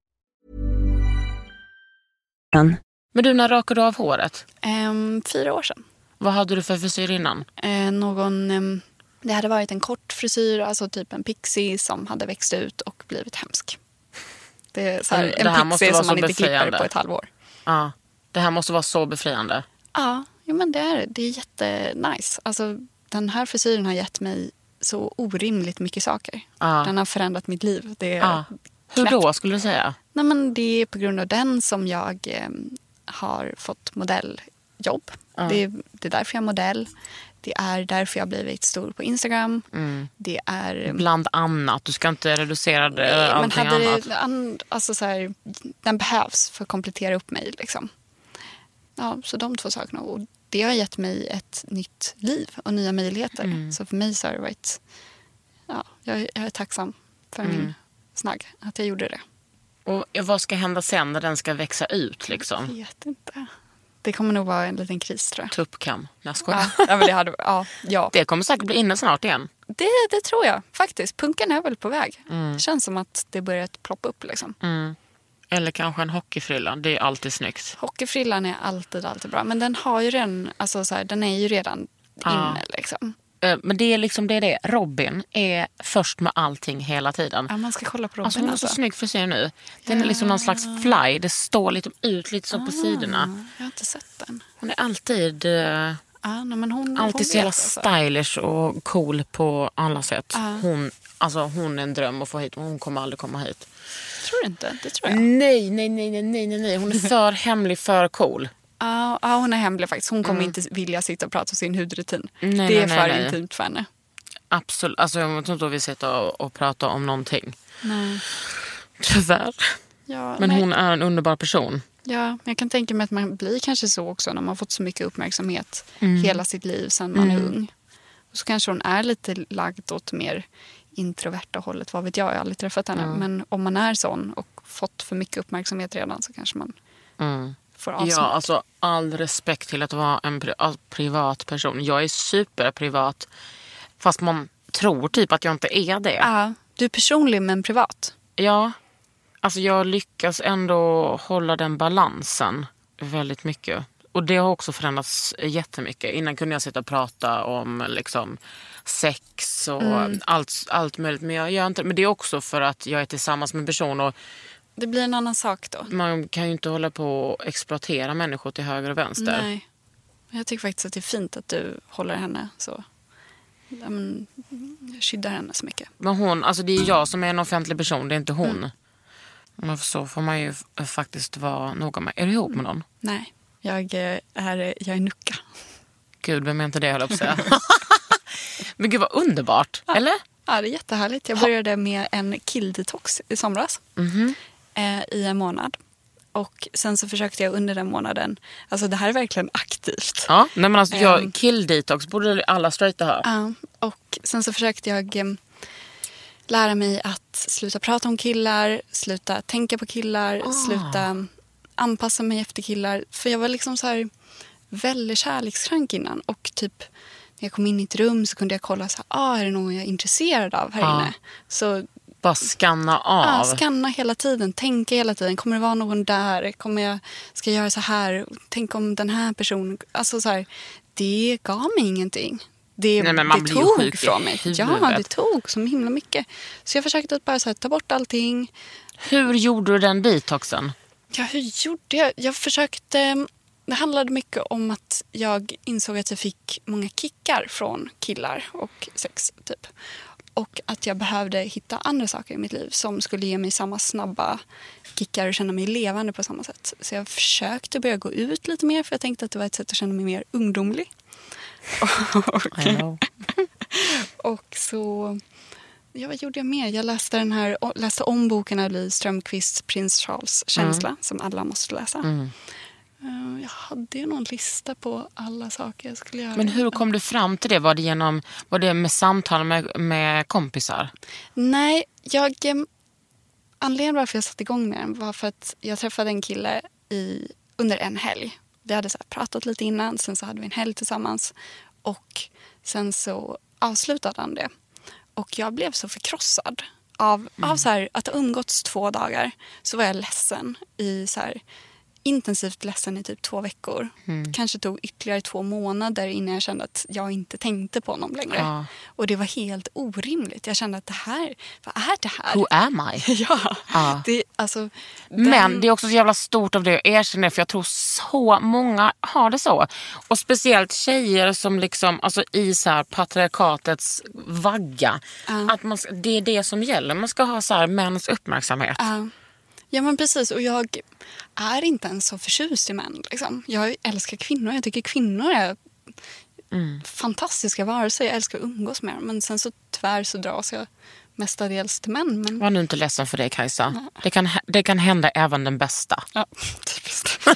S2: Men du, när rakade du av håret?
S4: Ehm, fyra år sedan.
S2: Vad hade du för frisyr innan?
S4: Eh, någon, ehm, det hade varit en kort frisyr, alltså typ en pixie som hade växt ut och blivit hemsk. Det är så här,
S2: Men det här
S4: en pixie som man inte klipper på ett halvår.
S2: Ja. Det här måste vara så befriande.
S4: Ja, jo, men det är det. Det är jättenice. Alltså, den här frisyren har gett mig så orimligt mycket saker.
S2: Ja.
S4: Den har förändrat mitt liv. Det är
S2: Ja. Hur då skulle du säga?
S4: Nej, men det är på grund av den som jag eh, har fått modelljobb. Det, är, det är därför jag är modell. Det är därför jag har blivit stor på Instagram.
S2: Mm.
S4: Det är...
S2: Bland annat. Du ska inte reducera det,
S4: Nej, men hade
S2: annat.
S4: det, an, alltså så här, den behövs för att komplettera upp mig. Liksom. Ja, så de två sakerna. Och det har gett mig ett nytt liv och nya möjligheter.
S2: Mm.
S4: Så för mig så har det varit... Ja, jag, jag är tacksam för
S2: Mm.
S4: min snagg, att jag gjorde det.
S2: Och vad ska hända sen när den ska växa ut? Liksom?
S4: Jag vet inte. Det kommer nog vara en liten kris tror jag.
S2: Tuppkam. Jag skojar.
S4: Ja, men det, hade, ja, ja.
S2: Det kommer säkert bli inne snart igen.
S4: Det, det tror jag faktiskt. Punken är väl på väg.
S2: Mm.
S4: Det känns som att det börjat ploppa upp. Liksom.
S2: Eller kanske en hockeyfrilla. Det är alltid snyggt.
S4: Hockeyfrillan är alltid, alltid bra. Men den, har ju redan, alltså så här, den är ju redan inne. Liksom.
S2: Eh, Men det är liksom det är det. Robin är först med allting hela tiden.
S4: Ja, man ska kolla på Robin.
S2: Alltså hon har så snygg frisyr nu. Den är liksom någon slags fly. Det står liksom ut lite så på sidorna.
S4: Jag har inte sett den.
S2: Hon är alltid, eh,
S4: Ja, nej, men hon, hon
S2: alltid så
S4: vet
S2: jävla
S4: alltså.
S2: stylish och cool på alla sätt.
S4: Ja.
S2: Hon, alltså, hon är en dröm att få hit hon kommer aldrig komma hit.
S4: Tror du inte? Det tror jag.
S2: Nej, nej, nej, nej, nej, nej. Hon är för hemlig, för cool.
S4: Ja, hon är hemlig faktiskt. Hon kommer inte vilja sitta och prata om sin hudrutin.
S2: Mm. Nej,
S4: det är
S2: nej,
S4: för
S2: nej,
S4: intimt för henne.
S2: Absolut. Alltså, jag tror inte att vi sitter och, och pratar om någonting.
S4: Nej.
S2: Tyvärr.
S4: Ja,
S2: Men hon är en underbar person.
S4: Ja, men jag kan tänka mig att man blir kanske så också när man fått så mycket uppmärksamhet
S2: Mm.
S4: hela sitt liv sedan man är ung. Och så kanske hon är lite lagd åt mer introverta hållet. Vad vet jag, jag har aldrig träffat henne. Men om man är sån och fått för mycket uppmärksamhet redan så kanske man får avsmak.
S2: Ja, alltså all respekt till att vara en pri- all- privat person. Jag är superprivat. Fast man tror typ att jag inte är det.
S4: Ja, du är personlig men privat.
S2: Ja, alltså jag lyckas ändå hålla den balansen väldigt mycket. Och det har också förändrats jättemycket. Innan kunde jag sitta och prata om liksom, sex och allt, allt möjligt. Men jag gör inte Men det är också för att jag är tillsammans med en person och
S4: Det blir en annan sak då.
S2: man kan ju inte hålla på och exploatera människor till höger och vänster.
S4: Nej. Jag tycker faktiskt att det är fint att du håller henne så. Ja, men, skyddar henne så mycket.
S2: Men hon, alltså det är jag som är en offentlig person, det är inte hon. Men så får man ju faktiskt vara noga med. Är du ihop med någon?
S4: Nej, jag eh, är, jag är nucka.
S2: Gud, vem är inte det höll jag på att säga. Men gud vad underbart, eller?
S4: Ja, det är jättehärligt. Jag började med en killdetox i somras. Eh, I en månad. Och sen så försökte jag under den månaden, alltså det här är verkligen aktivt.
S2: Ja, nej men alltså jag,
S4: Ehm.
S2: kill-detox borde alla straighta ha.
S4: Ja, och sen så försökte jag eh, lära mig att sluta prata om killar, sluta tänka på killar, sluta anpassa mig efter killar. För jag var liksom så här väldigt kärlekskrank innan. Och typ när jag kom in i ett rum så kunde jag kolla så här, ah, är det någon jag är intresserad av här
S2: Ja.
S4: inne? Så
S2: Bara skanna av.
S4: Ja, skanna hela tiden, tänka hela tiden. Kommer det vara någon där? Kommer jag, ska jag göra så här? Tänk om den här personen... Alltså så här, det gav mig ingenting. Det,
S2: Nej,
S4: det tog från mig. Ja, det tog så himla mycket. Så jag försökte att bara här, ta bort allting.
S2: Hur gjorde du den detoxen?
S4: Ja, hur gjorde jag? Jag försökte... Det handlade mycket om att jag insåg att jag fick många kickar från killar och sex. typ. Och att jag behövde hitta andra saker i mitt liv som skulle ge mig samma snabba kickar och känna mig levande på samma sätt. Så jag försökte börja gå ut lite mer för jag tänkte att det var ett sätt att känna mig mer ungdomlig. och, och så... Ja, vad gjorde jag mer? Jag läste, den här, läste om boken av Lee Strömquists Prins Charles känsla som alla måste läsa. Eh, Jag hade ju någon lista på alla saker jag skulle göra.
S2: Men hur kom du fram till det? Var det, genom, var det med samtal med, med kompisar?
S4: Nej, jag... eh, Anledningen varför jag satte igång med den var för att jag träffade en kille i, under en helg. Vi hade så pratat lite innan, sen så hade vi en helg tillsammans. Och sen så avslutade han det. Och jag blev så förkrossad. Av, av så här, att ha umgåtts två dagar så var jag ledsen i så här, intensivt ledsen i typ två veckor. Kanske tog ytterligare två månader innan jag kände att jag inte tänkte på honom längre.
S2: Ja.
S4: Och det var helt orimligt. Jag kände att det här, vad är det här?
S2: Who am I?
S4: Ja,
S2: Ja.
S4: Det, alltså,
S2: Men
S4: den-
S2: det är också så jävla stort av det att erkänna det, för jag tror så många har det så. Och speciellt tjejer som liksom, alltså i så här patriarkatets vagga. Att man, det är det som gäller. Man ska ha så här mäns uppmärksamhet.
S4: Ja. men precis. Och jag är inte ens så förtjust i män. Liksom. Jag älskar kvinnor. Jag tycker kvinnor är fantastiska varelser. Jag älskar att umgås med dem. Men sen så tyvärr så dras jag mestadels till män. Men...
S2: Var nu inte ledsen för det Kajsa. Det kan, det kan hända även den bästa.
S4: Ja, typiskt.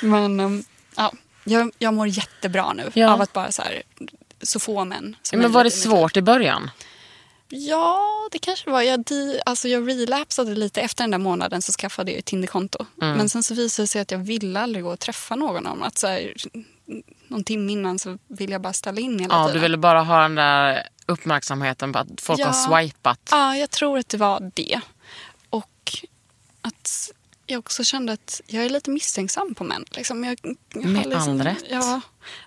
S4: men um, ja, jag, jag mår jättebra nu
S2: Ja.
S4: av att bara så här, så få män
S2: Men var det svårt i början?
S4: Ja, det kanske var. Jag, di, alltså jag relapsade lite. Efter den där månaden så skaffade jag ett Tinderkonto.
S2: Mm.
S4: Men sen så visade det sig att jag ville aldrig gå och träffa någon dem. Att så här, någon timme innan så ville jag bara ställa in hela
S2: Ja,
S4: tiden.
S2: du ville bara ha den där uppmärksamheten på att folk
S4: Ja.
S2: har swipat.
S4: Ja, jag tror att det var det. Och att jag också kände att jag är lite misstänksam på män. Liksom jag, jag
S2: Med
S4: liksom,
S2: all rätt.
S4: Ja,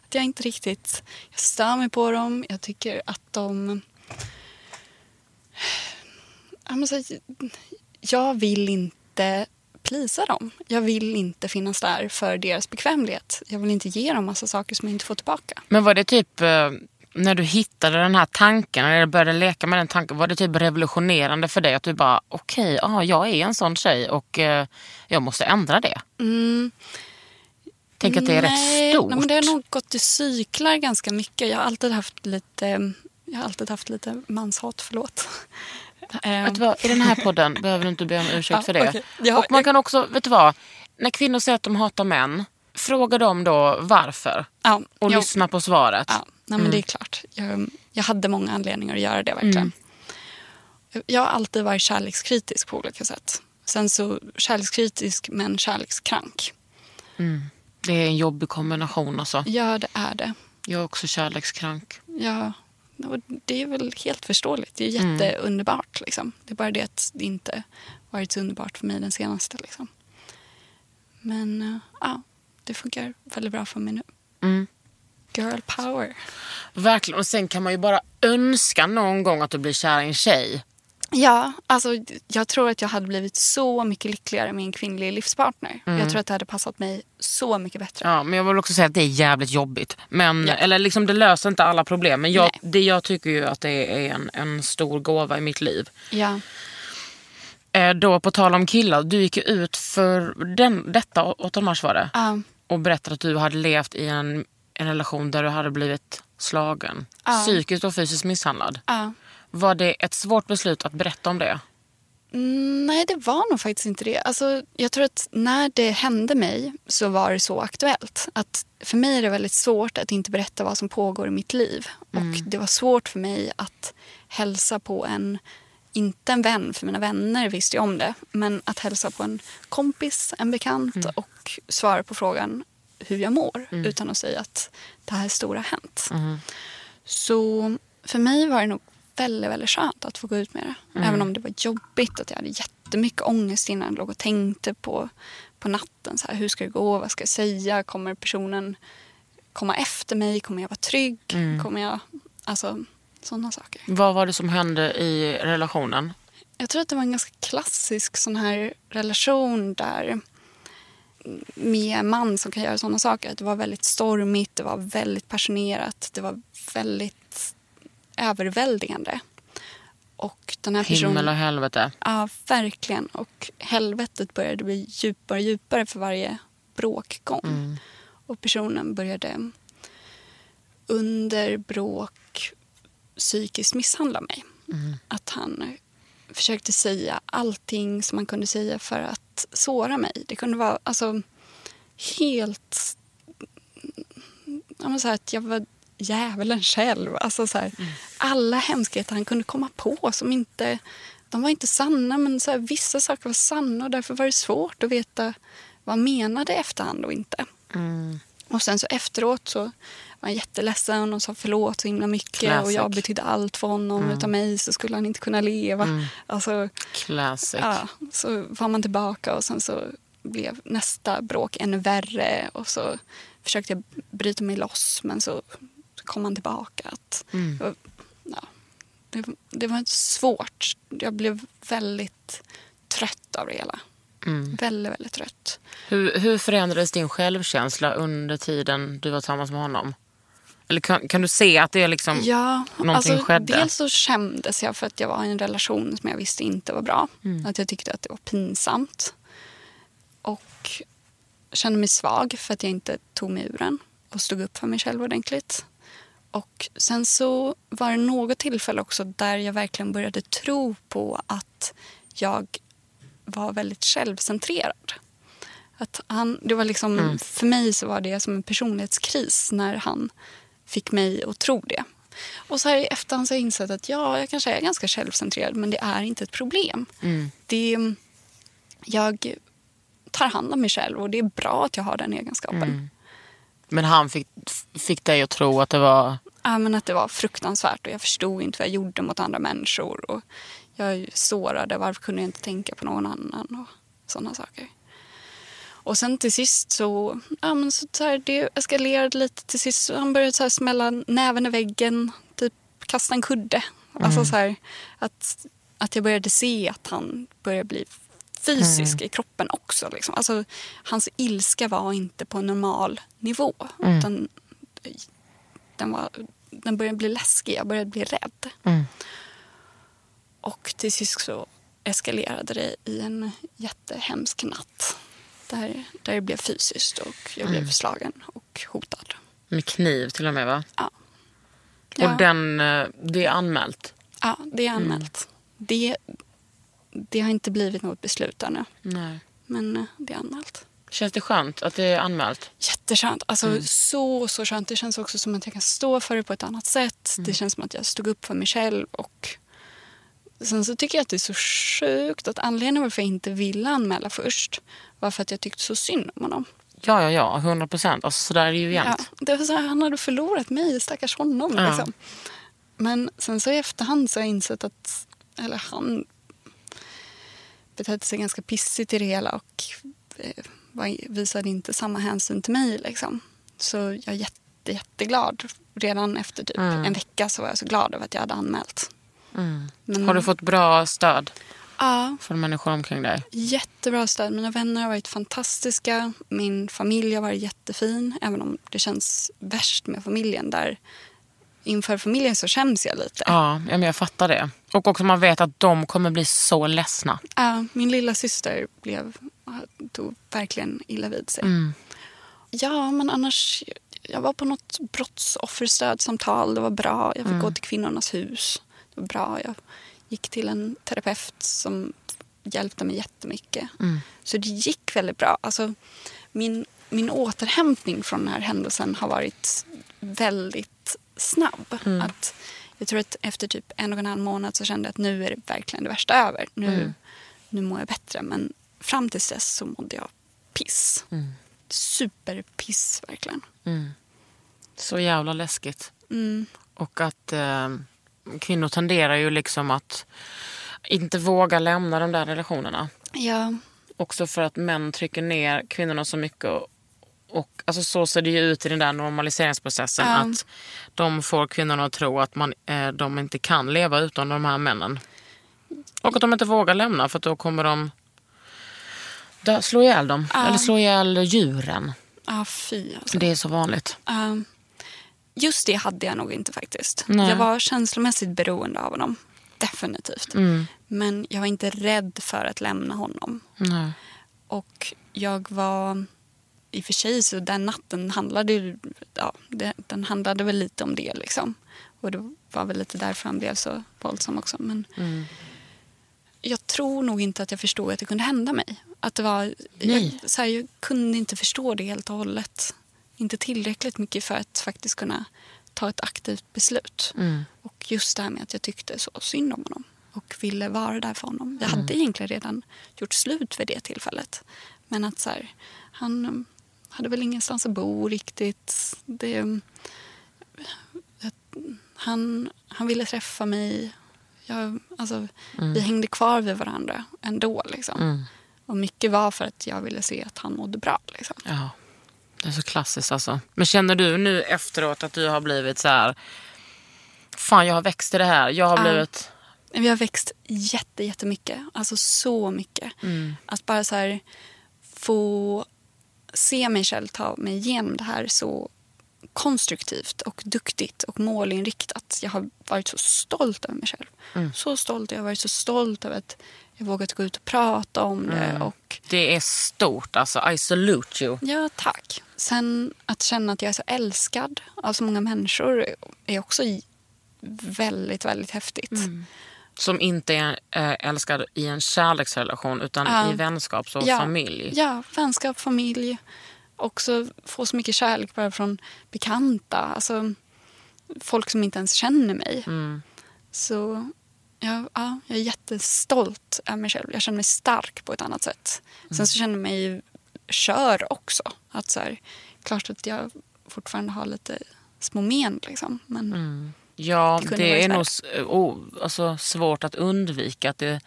S4: att jag inte riktigt... Jag stör mig på dem. Jag tycker att de... Jag, vill inte plisa dem. Jag vill inte finnas där för deras bekvämlighet. Jag vill inte ge dem massa saker som jag inte får tillbaka.
S2: Men var det typ eh, när du hittade den här tanken, eller började leka med den tanken, var det typ revolutionerande för dig att du bara okej, ja, jag är en sån tjej och eh, jag måste ändra det? Tänk att det är rätt stort.
S4: Mm. Nej, men det har nog gått i cyklar ganska mycket. Jag har alltid haft lite, jag har alltid haft lite manshat, förlåt.
S2: Vet du vad, I den här podden behöver du inte be om ursäkt
S4: Ja,
S2: för det.
S4: okej. Ja,
S2: och man
S4: jag-
S2: kan också, vet du vad? När kvinnor säger att de hatar män, fråga dem då varför.
S4: ja,
S2: Och
S4: jag-
S2: lyssna på svaret.
S4: Ja, nej, men det är klart. Jag, jag hade många anledningar att göra det verkligen. Jag, jag har alltid varit kärlekskritisk på olika sätt. Sen så kärlekskritisk men kärlekskrank.
S2: Det är en jobbig kombination alltså.
S4: Ja, det är det.
S2: Jag är också kärlekskrank.
S4: Ja, och det är väl helt förståeligt. Det är jätteunderbart. Liksom. Det är bara det att det inte varit så underbart för mig den senaste. Liksom. Men eh, ja, det funkar väldigt bra för mig nu.
S2: Mm.
S4: Girl power.
S2: Verkligen. Och sen kan man ju bara önska någon gång att du blir kär i en tjej.
S4: Ja, alltså jag tror att jag hade blivit så mycket lyckligare med en kvinnlig livspartner. Jag tror att det hade passat mig så mycket bättre.
S2: Ja, men jag vill också säga att det är jävligt jobbigt. Men,
S4: Ja.
S2: Eller liksom, det löser inte alla problem. Men jag,
S4: Nej.
S2: det, jag tycker ju att det är en, en stor gåva i mitt liv.
S4: Ja,
S2: Eh, då på tal om killar, du gick ut för den, detta 8 mars var det.
S4: ja,
S2: Och berättade att du hade levt i en, en relation där du hade blivit slagen.
S4: Ja.
S2: Psykiskt och fysiskt misshandlad.
S4: ja.
S2: Var det ett svårt beslut att berätta om det?
S4: Mm, nej, det var nog faktiskt inte det. Alltså, jag tror att när det hände mig så var det så aktuellt. Att för mig är det väldigt svårt att inte berätta vad som pågår i mitt liv. Och det var svårt för mig att hälsa på en, inte en vän, för mina vänner visste ju om det, men att hälsa på en kompis, en bekant och svara på frågan hur jag mår utan att säga att det här stora har hänt. Så för mig var det nog väldigt, väldigt skönt att få gå ut med det. Även om det var jobbigt att jag hade jättemycket ångest innan jag låg och tänkte på, på natten. Så här, hur ska det gå? Vad ska jag säga? Kommer personen komma efter mig? Kommer jag vara trygg? Kommer jag... Alltså, sådana saker.
S2: Vad var det som hände i relationen?
S4: Jag tror att det var en ganska klassisk sån här relation där med en man som kan göra sådana saker. Det var väldigt stormigt, det var väldigt passionerat, det var väldigt överväldigande. Och den här personen...
S2: Himmel och helvete.
S4: Ja, verkligen. Och helvetet började bli djupare och djupare för varje bråkgång. Och personen började under bråk psykiskt misshandla mig. Att han försökte säga allting som man kunde säga för att såra mig. Det kunde vara alltså helt... Ja, men så här, att jag var djävulen själv. Alltså så här, Alla hemskheter han kunde komma på som inte... De var inte sanna, men så här, vissa saker var sanna och därför var det svårt att veta vad han menade i efterhand och inte. Och sen så efteråt så var han jätteledsen och sa förlåt så himla mycket.
S2: Classic.
S4: Och jag betydde allt för honom. Utan mig så skulle han inte kunna leva. Alltså,
S2: Classic.
S4: ja, så var man tillbaka och sen så blev nästa bråk ännu värre. Och så försökte jag bryta mig loss men så kom han tillbaka. Att, och, ja, det, det var svårt. Jag blev väldigt trött av det hela. Väldigt, väldigt trött.
S2: Hur, hur förändrades din självkänsla under tiden du var tillsammans med honom? Eller kan, kan du se att det är liksom
S4: Ja,
S2: någonting
S4: alltså,
S2: skedde?
S4: dels så skämdes jag för att jag var i en relation som jag visste inte var bra. Att jag tyckte att det var pinsamt. Och kände mig svag för att jag inte tog mig ur den och stod upp för mig själv ordentligt. Och sen så var det något tillfälle också där jag verkligen började tro på att jag var väldigt självcentrerad. Att han, det var liksom, För mig så var det som en personlighetskris när han fick mig att tro det. Och så här i efterhand så har jag insett att ja, jag kanske är ganska självcentrerad men det är inte ett problem. Det, jag tar hand om mig själv och det är bra att jag har den egenskapen.
S2: Men han fick, fick dig att tro att det var...
S4: Ja, men att det var fruktansvärt och jag förstod inte vad jag gjorde mot andra människor. Och jag sårade, varför kunde jag inte tänka på någon annan och sådana saker. Och sen till sist så, ja men så, så här, det eskalerade lite till sist. Han började så här smälla näven i väggen, typ kasta en kudde. Alltså så här, att, att jag började se att han började bli fysisk i kroppen också. Liksom. Alltså, hans ilska var inte på en normal nivå. Utan den, var, den började bli läskig, jag började bli rädd. Och till sist så eskalerade det i en jättehemsk natt. Där, där det blev fysiskt och jag blev slagen och hotad.
S2: Med kniv till och med va?
S4: Ja.
S2: Och den, eh, det är anmält.
S4: Ja, det är anmält. det, det har inte blivit något beslut ännu.
S2: Nej.
S4: Men eh, det är anmält.
S2: Känns det skönt att det är anmält?
S4: Jätteskönt. Alltså
S2: Mm.
S4: så, så skönt. Det känns också som att jag kan stå för det på ett annat sätt.
S2: Mm.
S4: Det känns som att jag stod upp för mig själv. Och sen så tycker jag att det är så sjukt att anledningen varför jag inte ville anmäla först var för att jag tyckte så synd om honom.
S2: Ja, ja, ja. 100 procent. Alltså, så där är det ju
S4: Ja,
S2: jämt.
S4: det var så här, han hade förlorat mig, stackars honom.
S2: Ja.
S4: Liksom. Men sen så i efterhand så har jag insett att, eller han betedde sig ganska pissigt i det hela och eh, visade inte samma hänsyn till mig. Liksom. Så jag är jätte, jätteglad. Redan efter typ
S2: Mm.
S4: en vecka så var jag så glad över att jag hade anmält. Men,
S2: Har du fått bra stöd
S4: Ja,
S2: från människor omkring dig?
S4: jättebra stöd. Mina vänner har varit fantastiska. Min familj har varit jättefin. Även om det känns värst med familjen. där Inför familjen så skäms jag lite.
S2: Ja, ja men jag fattar det. Och också man vet att de kommer bli så ledsna.
S4: Ja, min lilla syster blev, tog verkligen illa vid sig.
S2: Mm.
S4: Ja, men annars... Jag var på något brottsofferstödsamtal. Det var bra. Jag fick
S2: Mm.
S4: gå till Kvinnornas hus. Det var bra. Jag gick till en terapeut som hjälpte mig jättemycket.
S2: Mm.
S4: Så det gick väldigt bra. Alltså, min, min återhämtning från den här händelsen har varit väldigt snabb.
S2: Mm.
S4: Att jag tror att efter typ en och en halv månad så kände jag att nu är det verkligen det värsta över. Nu,
S2: Mm.
S4: nu mår jag bättre. Men fram tills dess så mådde jag piss.
S2: Mm.
S4: Superpiss verkligen.
S2: Så jävla läskigt.
S4: Mm.
S2: Och att eh, kvinnor tenderar ju liksom att inte våga lämna de där relationerna.
S4: Ja,
S2: Också för att män trycker ner kvinnorna så mycket. Och, och alltså så ser det ju ut i den där normaliseringsprocessen.
S4: Ja.
S2: Att de får kvinnorna att tro att man, eh, de inte kan leva utan de här männen. Och att de inte vågar lämna för då kommer de dö, slå ihjäl dem. Eller slå ihjäl djuren.
S4: ah, fy alltså.
S2: Det är så vanligt.
S4: Um, just det hade jag nog inte faktiskt.
S2: Nej.
S4: Jag var känslomässigt beroende av honom. Definitivt.
S2: Mm.
S4: Men jag var inte rädd för att lämna honom.
S2: Nej.
S4: Och jag var... I och för sig så den natten handlade ju... Ja, det, den handlade väl lite om det liksom. Och det var väl lite därför han blev så våldsam också. Men jag tror nog inte att jag förstod att det kunde hända mig. Att det var... Jag, så här, jag kunde inte förstå det helt och hållet. Inte tillräckligt mycket för att faktiskt kunna ta ett aktivt beslut. Och just det här med att jag tyckte så synd om honom och ville vara där för honom. Jag hade egentligen redan gjort slut vid det tillfället. Men att så här, han hade väl ingenstans att bo riktigt. Det, han, han ville träffa mig. Jag, alltså, Vi hängde kvar vid varandra ändå. Liksom. Och mycket var för att jag ville se att han mådde bra. Liksom.
S2: Ja, det är så klassiskt alltså. Men känner du nu efteråt att du har blivit så här... Fan, jag har växt i det här. Jag har
S4: Ja.
S2: blivit...
S4: Vi har växt jätte, jättemycket. Alltså så mycket. Att bara så här få se mig själv ta mig igenom det här så konstruktivt och duktigt och målinriktat. Jag har varit så stolt över mig själv. Så stolt. Jag har varit så stolt över att jag vågat gå ut och prata om det. Och
S2: Det är stort alltså. I salute you.
S4: Ja, tack. Sen att känna att jag är så älskad av så många människor är också väldigt, väldigt häftigt.
S2: Som inte är äh, älskad i en kärleksrelation utan
S4: Ja.
S2: i vänskaps och
S4: ja.
S2: familj.
S4: Ja, vänskap, familj. Också få så mycket kärlek bara från bekanta. Alltså, folk som inte ens känner mig.
S2: Mm.
S4: Så ja, ja, jag är jättestolt över mig själv. Jag känner mig stark på ett annat sätt.
S2: Mm.
S4: Sen så känner jag mig kör också. Att så här, klart att jag fortfarande har lite små men. Liksom. Men
S2: Mm. Ja,
S4: Det
S2: det, är nog oh, alltså, svårt att undvika att det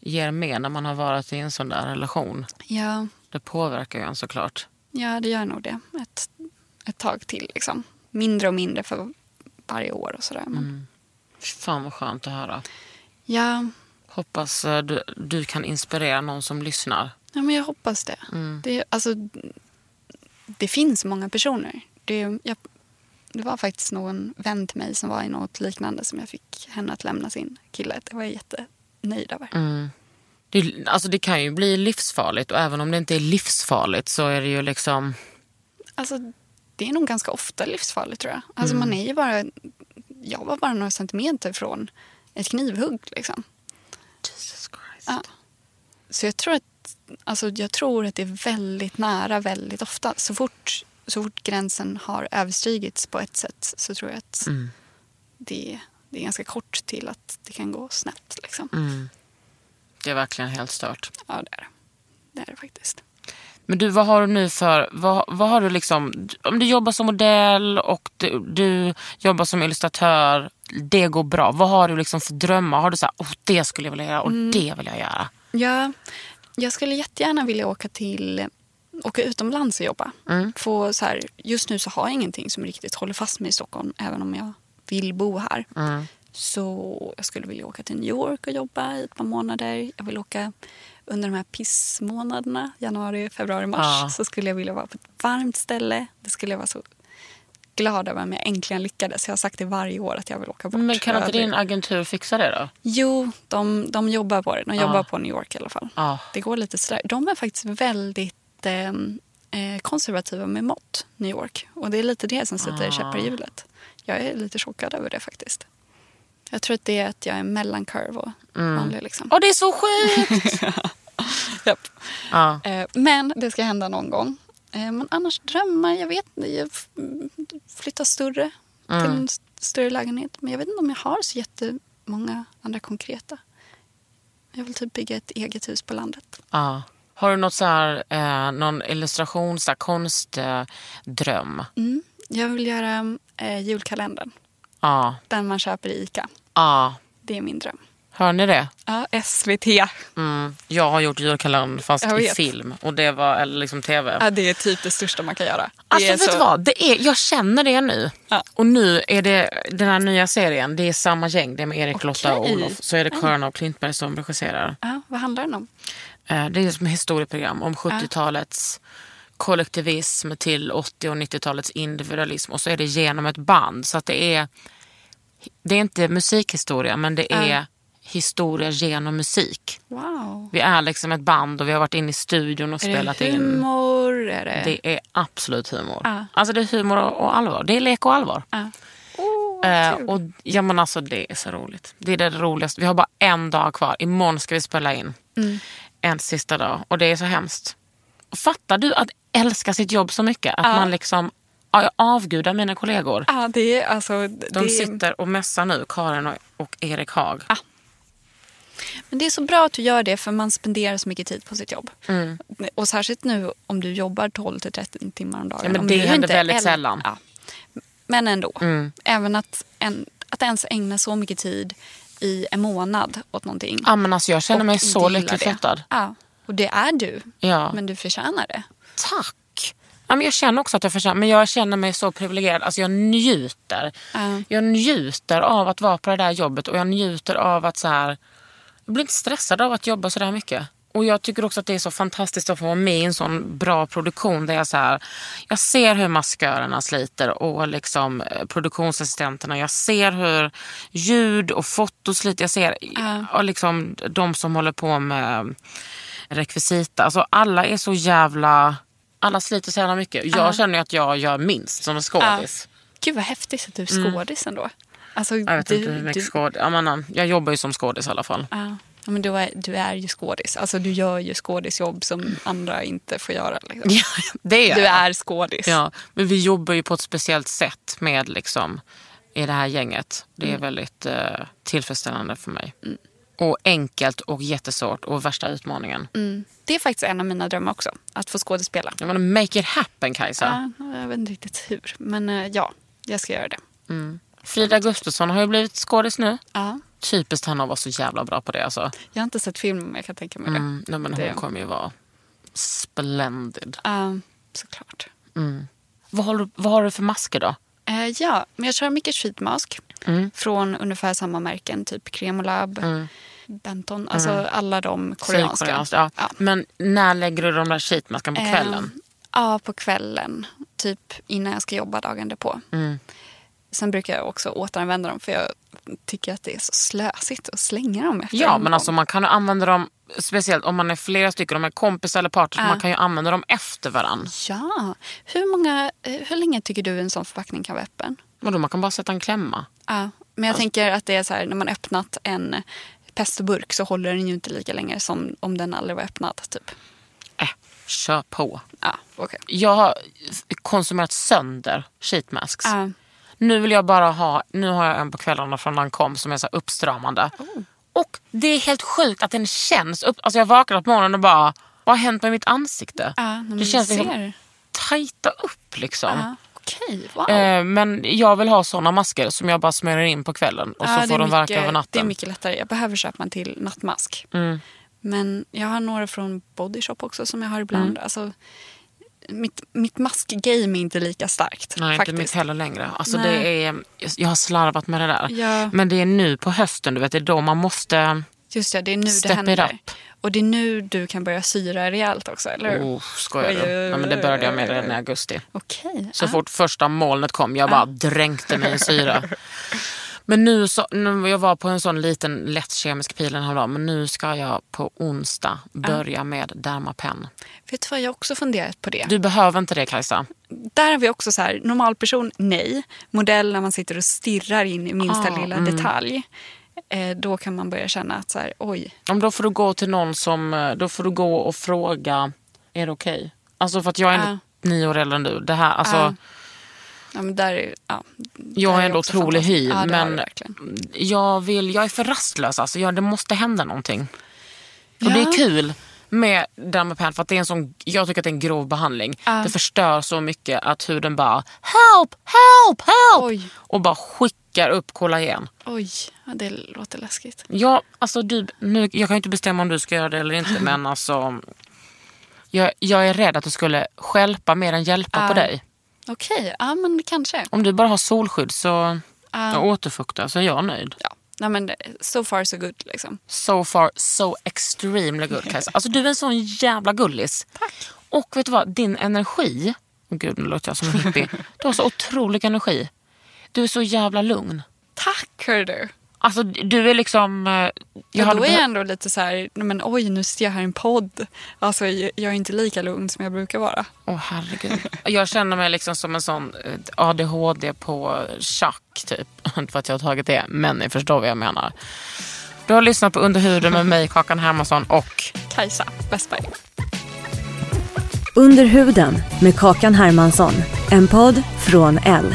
S2: ger mer när man har varit i en sån där relation.
S4: ja,
S2: Det påverkar ju en såklart.
S4: ja, det gör nog det. Ett, ett tag till. Liksom. Mindre och mindre för varje år och sådär. Men,
S2: Mm. Fan vad skönt att höra.
S4: ja,
S2: Hoppas eh, du, du kan inspirera någon som lyssnar.
S4: Ja, men jag hoppas det. Det, alltså, det finns många personer. Det, jag, det var faktiskt någon vän till mig som var i något liknande som jag fick henne att lämna sin kille. Det var jag jättenöjd över.
S2: Det, alltså det kan ju bli livsfarligt och även om det inte är livsfarligt så är det ju liksom...
S4: Alltså, det är nog ganska ofta livsfarligt tror jag. Alltså, man är ju bara, jag var bara några centimeter från ett knivhugg. Liksom.
S2: Jesus Christ.
S4: Ja. Så jag tror, att, alltså, jag tror att det är väldigt nära väldigt ofta. Så fort, så fort gränsen har överstigits på ett sätt så tror jag att
S2: Mm.
S4: det, det är ganska kort till att det kan gå snett. Liksom.
S2: Mm. Det är verkligen helt stört.
S4: Ja, det är det. Det är det faktiskt.
S2: Men du, vad har du nu för... Vad, vad har du liksom... Om du jobbar som modell och du, du jobbar som illustratör, det går bra. Vad har du liksom för drömmar? Har du så här, oh, det skulle jag vilja göra och
S4: Mm.
S2: det vill jag göra?
S4: Ja, jag skulle jättegärna vilja åka till åka utomlands och jobba. Få så här, just nu så har jag ingenting som riktigt håller fast mig i Stockholm även om jag vill bo här. Så jag skulle vilja åka till New York och jobba i ett par månader. Jag vill åka under de här pissmånaderna, januari, februari, mars.
S2: Ja.
S4: Så skulle jag vilja vara på ett varmt ställe. Det skulle jag vara så glad över om jag äntligen lyckades. Jag har sagt det varje år att jag vill åka bort.
S2: Men kan inte din agentur fixa det då?
S4: Jo, de, de jobbar på det. De jobbar på New York i alla fall.
S2: Ja.
S4: Det går lite sådär. De är faktiskt väldigt eh, eh, konservativa med mått, New York. Och det är lite det som sätter
S2: Ah.
S4: käppar i hjulet. Jag är lite chockad över det faktiskt. Jag tror att det är att jag är mellan curve och
S2: Mm.
S4: vanlig. Liksom.
S2: Åh, det är så sjukt!
S4: Japp.
S2: ja.
S4: Eh, men det ska hända någon gång. Eh, men annars drömmar, jag vet inte. Mm, flytta större till
S2: Mm.
S4: en st- större lägenhet. Men jag vet inte om jag har så jättemånga andra konkreta. Jag vill typ bygga ett eget hus på landet.
S2: ja. Har du något så här, eh, någon illustration, så konstdröm? Eh?
S4: Mm. Jag vill göra eh, julkalendern.
S2: ja.
S4: Den man köper i ICA.
S2: ja.
S4: Det är min dröm.
S2: Hör ni det?
S4: Ja, SVT.
S2: Mm. Jag har gjort julkalendern fast i film. Och det var, eller liksom tv.
S4: Ja, det är typ det största man kan göra. Det
S2: Alltså
S4: är
S2: vet
S4: så-
S2: du vad? Det är, jag känner det nu.
S4: Ja.
S2: Och nu är det den här nya serien. Det är samma gäng. Det är med Erik, Lotta och. Olof. Så är det Karin och Klintberg som regisserar.
S4: Ja, vad handlar den om?
S2: Eh, Det är som ett historieprogram om 70-talets kollektivism till 80 och 90-talets individualism. Och så är det genom ett band. Så att det är, det är inte musikhistoria men det är historia genom musik.
S4: Wow.
S2: Vi är liksom ett band och vi har varit inne i studion och
S4: Är
S2: spelat
S4: det
S2: in.
S4: humor? Är det...
S2: Det är absolut humor.
S4: Ja.
S2: Alltså det är humor och allvar. Det är lek och allvar. Eh,
S4: kul.
S2: och ja, men alltså, det är så roligt. Det är det roligaste. Vi har bara en dag kvar. Imorgon ska vi spela in.
S4: Mm.
S2: En sista dag. Och det är så hemskt. Fattar du att älska sitt jobb så mycket? Att
S4: Ja.
S2: man liksom ja, jag avgudar mina kollegor.
S4: Ja, det är alltså...
S2: De
S4: det,
S2: sitter och mässar nu, Karin och, och Erik Haag.
S4: Men det är så bra att du gör det för man spenderar så mycket tid på sitt jobb.
S2: Mm.
S4: Och särskilt nu om du jobbar 12-13 timmar om dagen.
S2: Ja, men
S4: om
S2: det händer väldigt
S4: äl-
S2: sällan.
S4: Ja. Men ändå.
S2: Mm.
S4: Även att, en, att ens ägna så mycket tid i en månad åt någonting.
S2: Ja, men alltså, jag känner
S4: och
S2: mig
S4: inte
S2: så lyckligt lottad.
S4: Ja, och det är du.
S2: Ja.
S4: Men du förtjänar det.
S2: Tack! Ja, men jag känner också att jag förtjänar, men jag känner mig så privilegierad. Alltså jag njuter.
S4: Ja.
S2: Jag njuter av att vara på det där jobbet och jag njuter av att så här, jag blir inte stressad av att jobba så där mycket. Och jag tycker också att det är så fantastiskt att få vara med i en sån bra produktion där jag så här, jag ser hur maskörerna sliter och liksom eh, produktionsassistenterna. Jag ser hur ljud och foto sliter. Jag ser och liksom de som håller på med rekvisita. Alltså alla är så jävla, alla sliter så jävla mycket. Jag känner ju att jag gör minst som en skådis.
S4: Gud vad häftigt att du är skådis ändå. Alltså,
S2: Jag vet
S4: du,
S2: inte hur mycket
S4: du,
S2: skådis. Jag, menar, jag jobbar ju som skådis i alla fall.
S4: Ja, Ja, men du är, du är ju skådis. Alltså, du gör ju skådisjobb som andra inte får göra. Liksom.
S2: Ja, det gör
S4: Du är skådis.
S2: Ja, men vi jobbar ju på ett speciellt sätt med liksom, i det här gänget. Det är väldigt eh, tillfredsställande för mig. Och enkelt och jättesvårt och värsta utmaningen.
S4: Mm. Det är faktiskt en av mina drömmar också. Att få skådespela.
S2: Jag menar, make it happen Kajsa.
S4: Ja, jag vet inte riktigt hur. Men eh, ja, jag ska göra det.
S2: Frida Gustafsson har ju blivit skådis nu.
S4: Ja.
S2: Typiskt han att vara så jävla bra på det. Alltså.
S4: Jag har inte sett filmen men jag kan tänka mig det.
S2: Mm, nej, men hon
S4: Det-
S2: kommer ju vara splendid.
S4: Ja, såklart.
S2: Vad har, du, vad har du för masker då?
S4: Eh, ja, men jag kör mycket sheetmask.
S2: Mm.
S4: Från ungefär samma märken. Typ Kremolab, Benton. Alltså alla de koreanska.
S2: Sydkoreanskt, Ja.
S4: Ja.
S2: Men när lägger du de där sheetmasken på kvällen?
S4: Eh, ja, på kvällen. Typ innan jag ska jobba dagen därpå.
S2: Mm.
S4: Sen brukar jag också återanvända dem för jag tycker att det är så slösigt att slänga dem efter
S2: Ja,
S4: en
S2: men alltså man kan använda dem, speciellt om man är flera stycken, om man är kompis eller partner,
S4: Ja.
S2: man kan ju använda dem efter varandra.
S4: Ja. Hur, många, eh, hur länge tycker du en sån förpackning kan vara öppen?
S2: Vadå, man kan bara sätta en klämma.
S4: Ja. Men jag tänker att det är så här när man öppnat en pest och burk så håller den ju inte lika länge som om den aldrig var öppnad. Typ.
S2: Äh, kör på.
S4: Ja, okej.
S2: Jag har konsumerat sönder sheet masks.
S4: Ja.
S2: Nu vill jag bara ha, nu har jag en på kvällarna från Lancome som är så uppstramande.
S4: Oh.
S2: Och det är helt sjukt att den känns upp. Alltså jag vaknar på morgonen och bara, vad har hänt med mitt ansikte?
S4: Men
S2: det känns liksom
S4: ser.
S2: tajta upp liksom.
S4: Ja, okej, wow.
S2: Eh, men jag vill ha såna masker som jag bara smörjer in på kvällen och
S4: Ja,
S2: så får de verka
S4: mycket-
S2: över natten.
S4: Det är mycket lättare. Jag behöver köpa en till nattmask.
S2: Mm.
S4: Men jag har några från Body Shop också som jag har ibland.
S2: Mm.
S4: Alltså, mitt, mitt maskgame är inte lika starkt.
S2: Nej,
S4: faktiskt.
S2: inte mitt heller längre. Alltså
S4: Nej.
S2: det är, jag har slarvat med det där.
S4: Ja.
S2: Men det är nu på hösten, du vet, det är då man måste...
S4: Just det, det är nu det händer. Och det är nu du kan börja syra rejält också, eller hur?
S2: Oh, skojar
S4: Oj,
S2: du? Nej, men det började jag med redan i augusti.
S4: Okej.
S2: Så
S4: ah.
S2: fort första molnet kom, jag bara dränkte mig i syra. Men nu, så, nu, jag var på en sån liten lätt kemisk pil den här dagen, men nu ska jag på onsdag börja med Dermapen.
S4: Vet du vad, jag har också funderat på det.
S2: Du behöver inte det Kajsa.
S4: Där har vi också så här, normalperson, nej. Modell när man sitter och stirrar in i minsta
S2: Ah,
S4: lilla
S2: mm.
S4: detalj. Eh, då kan man börja känna att så här, oj,
S2: Om då får du gå till någon som, eh, då får du gå och fråga, är det okej? Alltså för att jag är
S4: Ja.
S2: nio år äldre än du. Det här, alltså,
S4: Ja. Ja, men där är, ja,
S2: jag är ändå otrolig hy,
S4: Ja,
S2: men jag, vill, jag är för rastlös. Alltså, jag, det måste hända någonting. Och det
S4: Ja.
S2: är kul med Dermapen för att det är en sån, jag tycker att det är en grov behandling.
S4: Ja.
S2: Det förstör så mycket att huden bara help, help, help
S4: Oj.
S2: och bara skickar upp kollagen.
S4: Oj, ja, det låter läskigt.
S2: Ja, alltså du, nu, jag kan ju inte bestämma om du ska göra det eller inte men alltså jag, jag är rädd att det skulle stjälpa mer än hjälpa på
S4: Ja.
S2: dig.
S4: Okej, ja men kanske.
S2: Om du bara har solskydd så,
S4: Ja.
S2: och återfuktar så är jag nöjd.
S4: Ja. Nej, men so far so good liksom.
S2: So far so extremely good Kajsa. Alltså du är en sån jävla gullis. Tack. Och vet du vad, din energi, oh, gud nu låter jag som en hippie. Du har så otrolig energi. Du är så jävla lugn.
S4: Tack hör du.
S2: Alltså du är liksom... eh, Jag
S4: Ja, då är jag ändå lite så här, men oj nu sitter jag här i en podd. Alltså jag är inte lika lugn som jag brukar vara.
S2: Åh herregud. Jag känner mig liksom som en sån eh, ADHD på schack typ. Inte för att jag har tagit det, men ni förstår vad jag menar. Du har lyssnat på Under huden med mig, Kakan Hermansson och
S4: Kajsa Westberg.
S3: Under huden med Kakan Hermansson. En podd från L.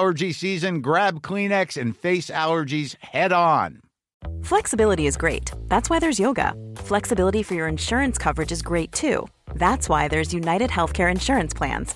S8: allergy season, grab Kleenex and face allergies head on.
S1: Flexibility is great. That's why there's yoga. Flexibility for your insurance coverage is great too. That's why there's United Healthcare Insurance Plans.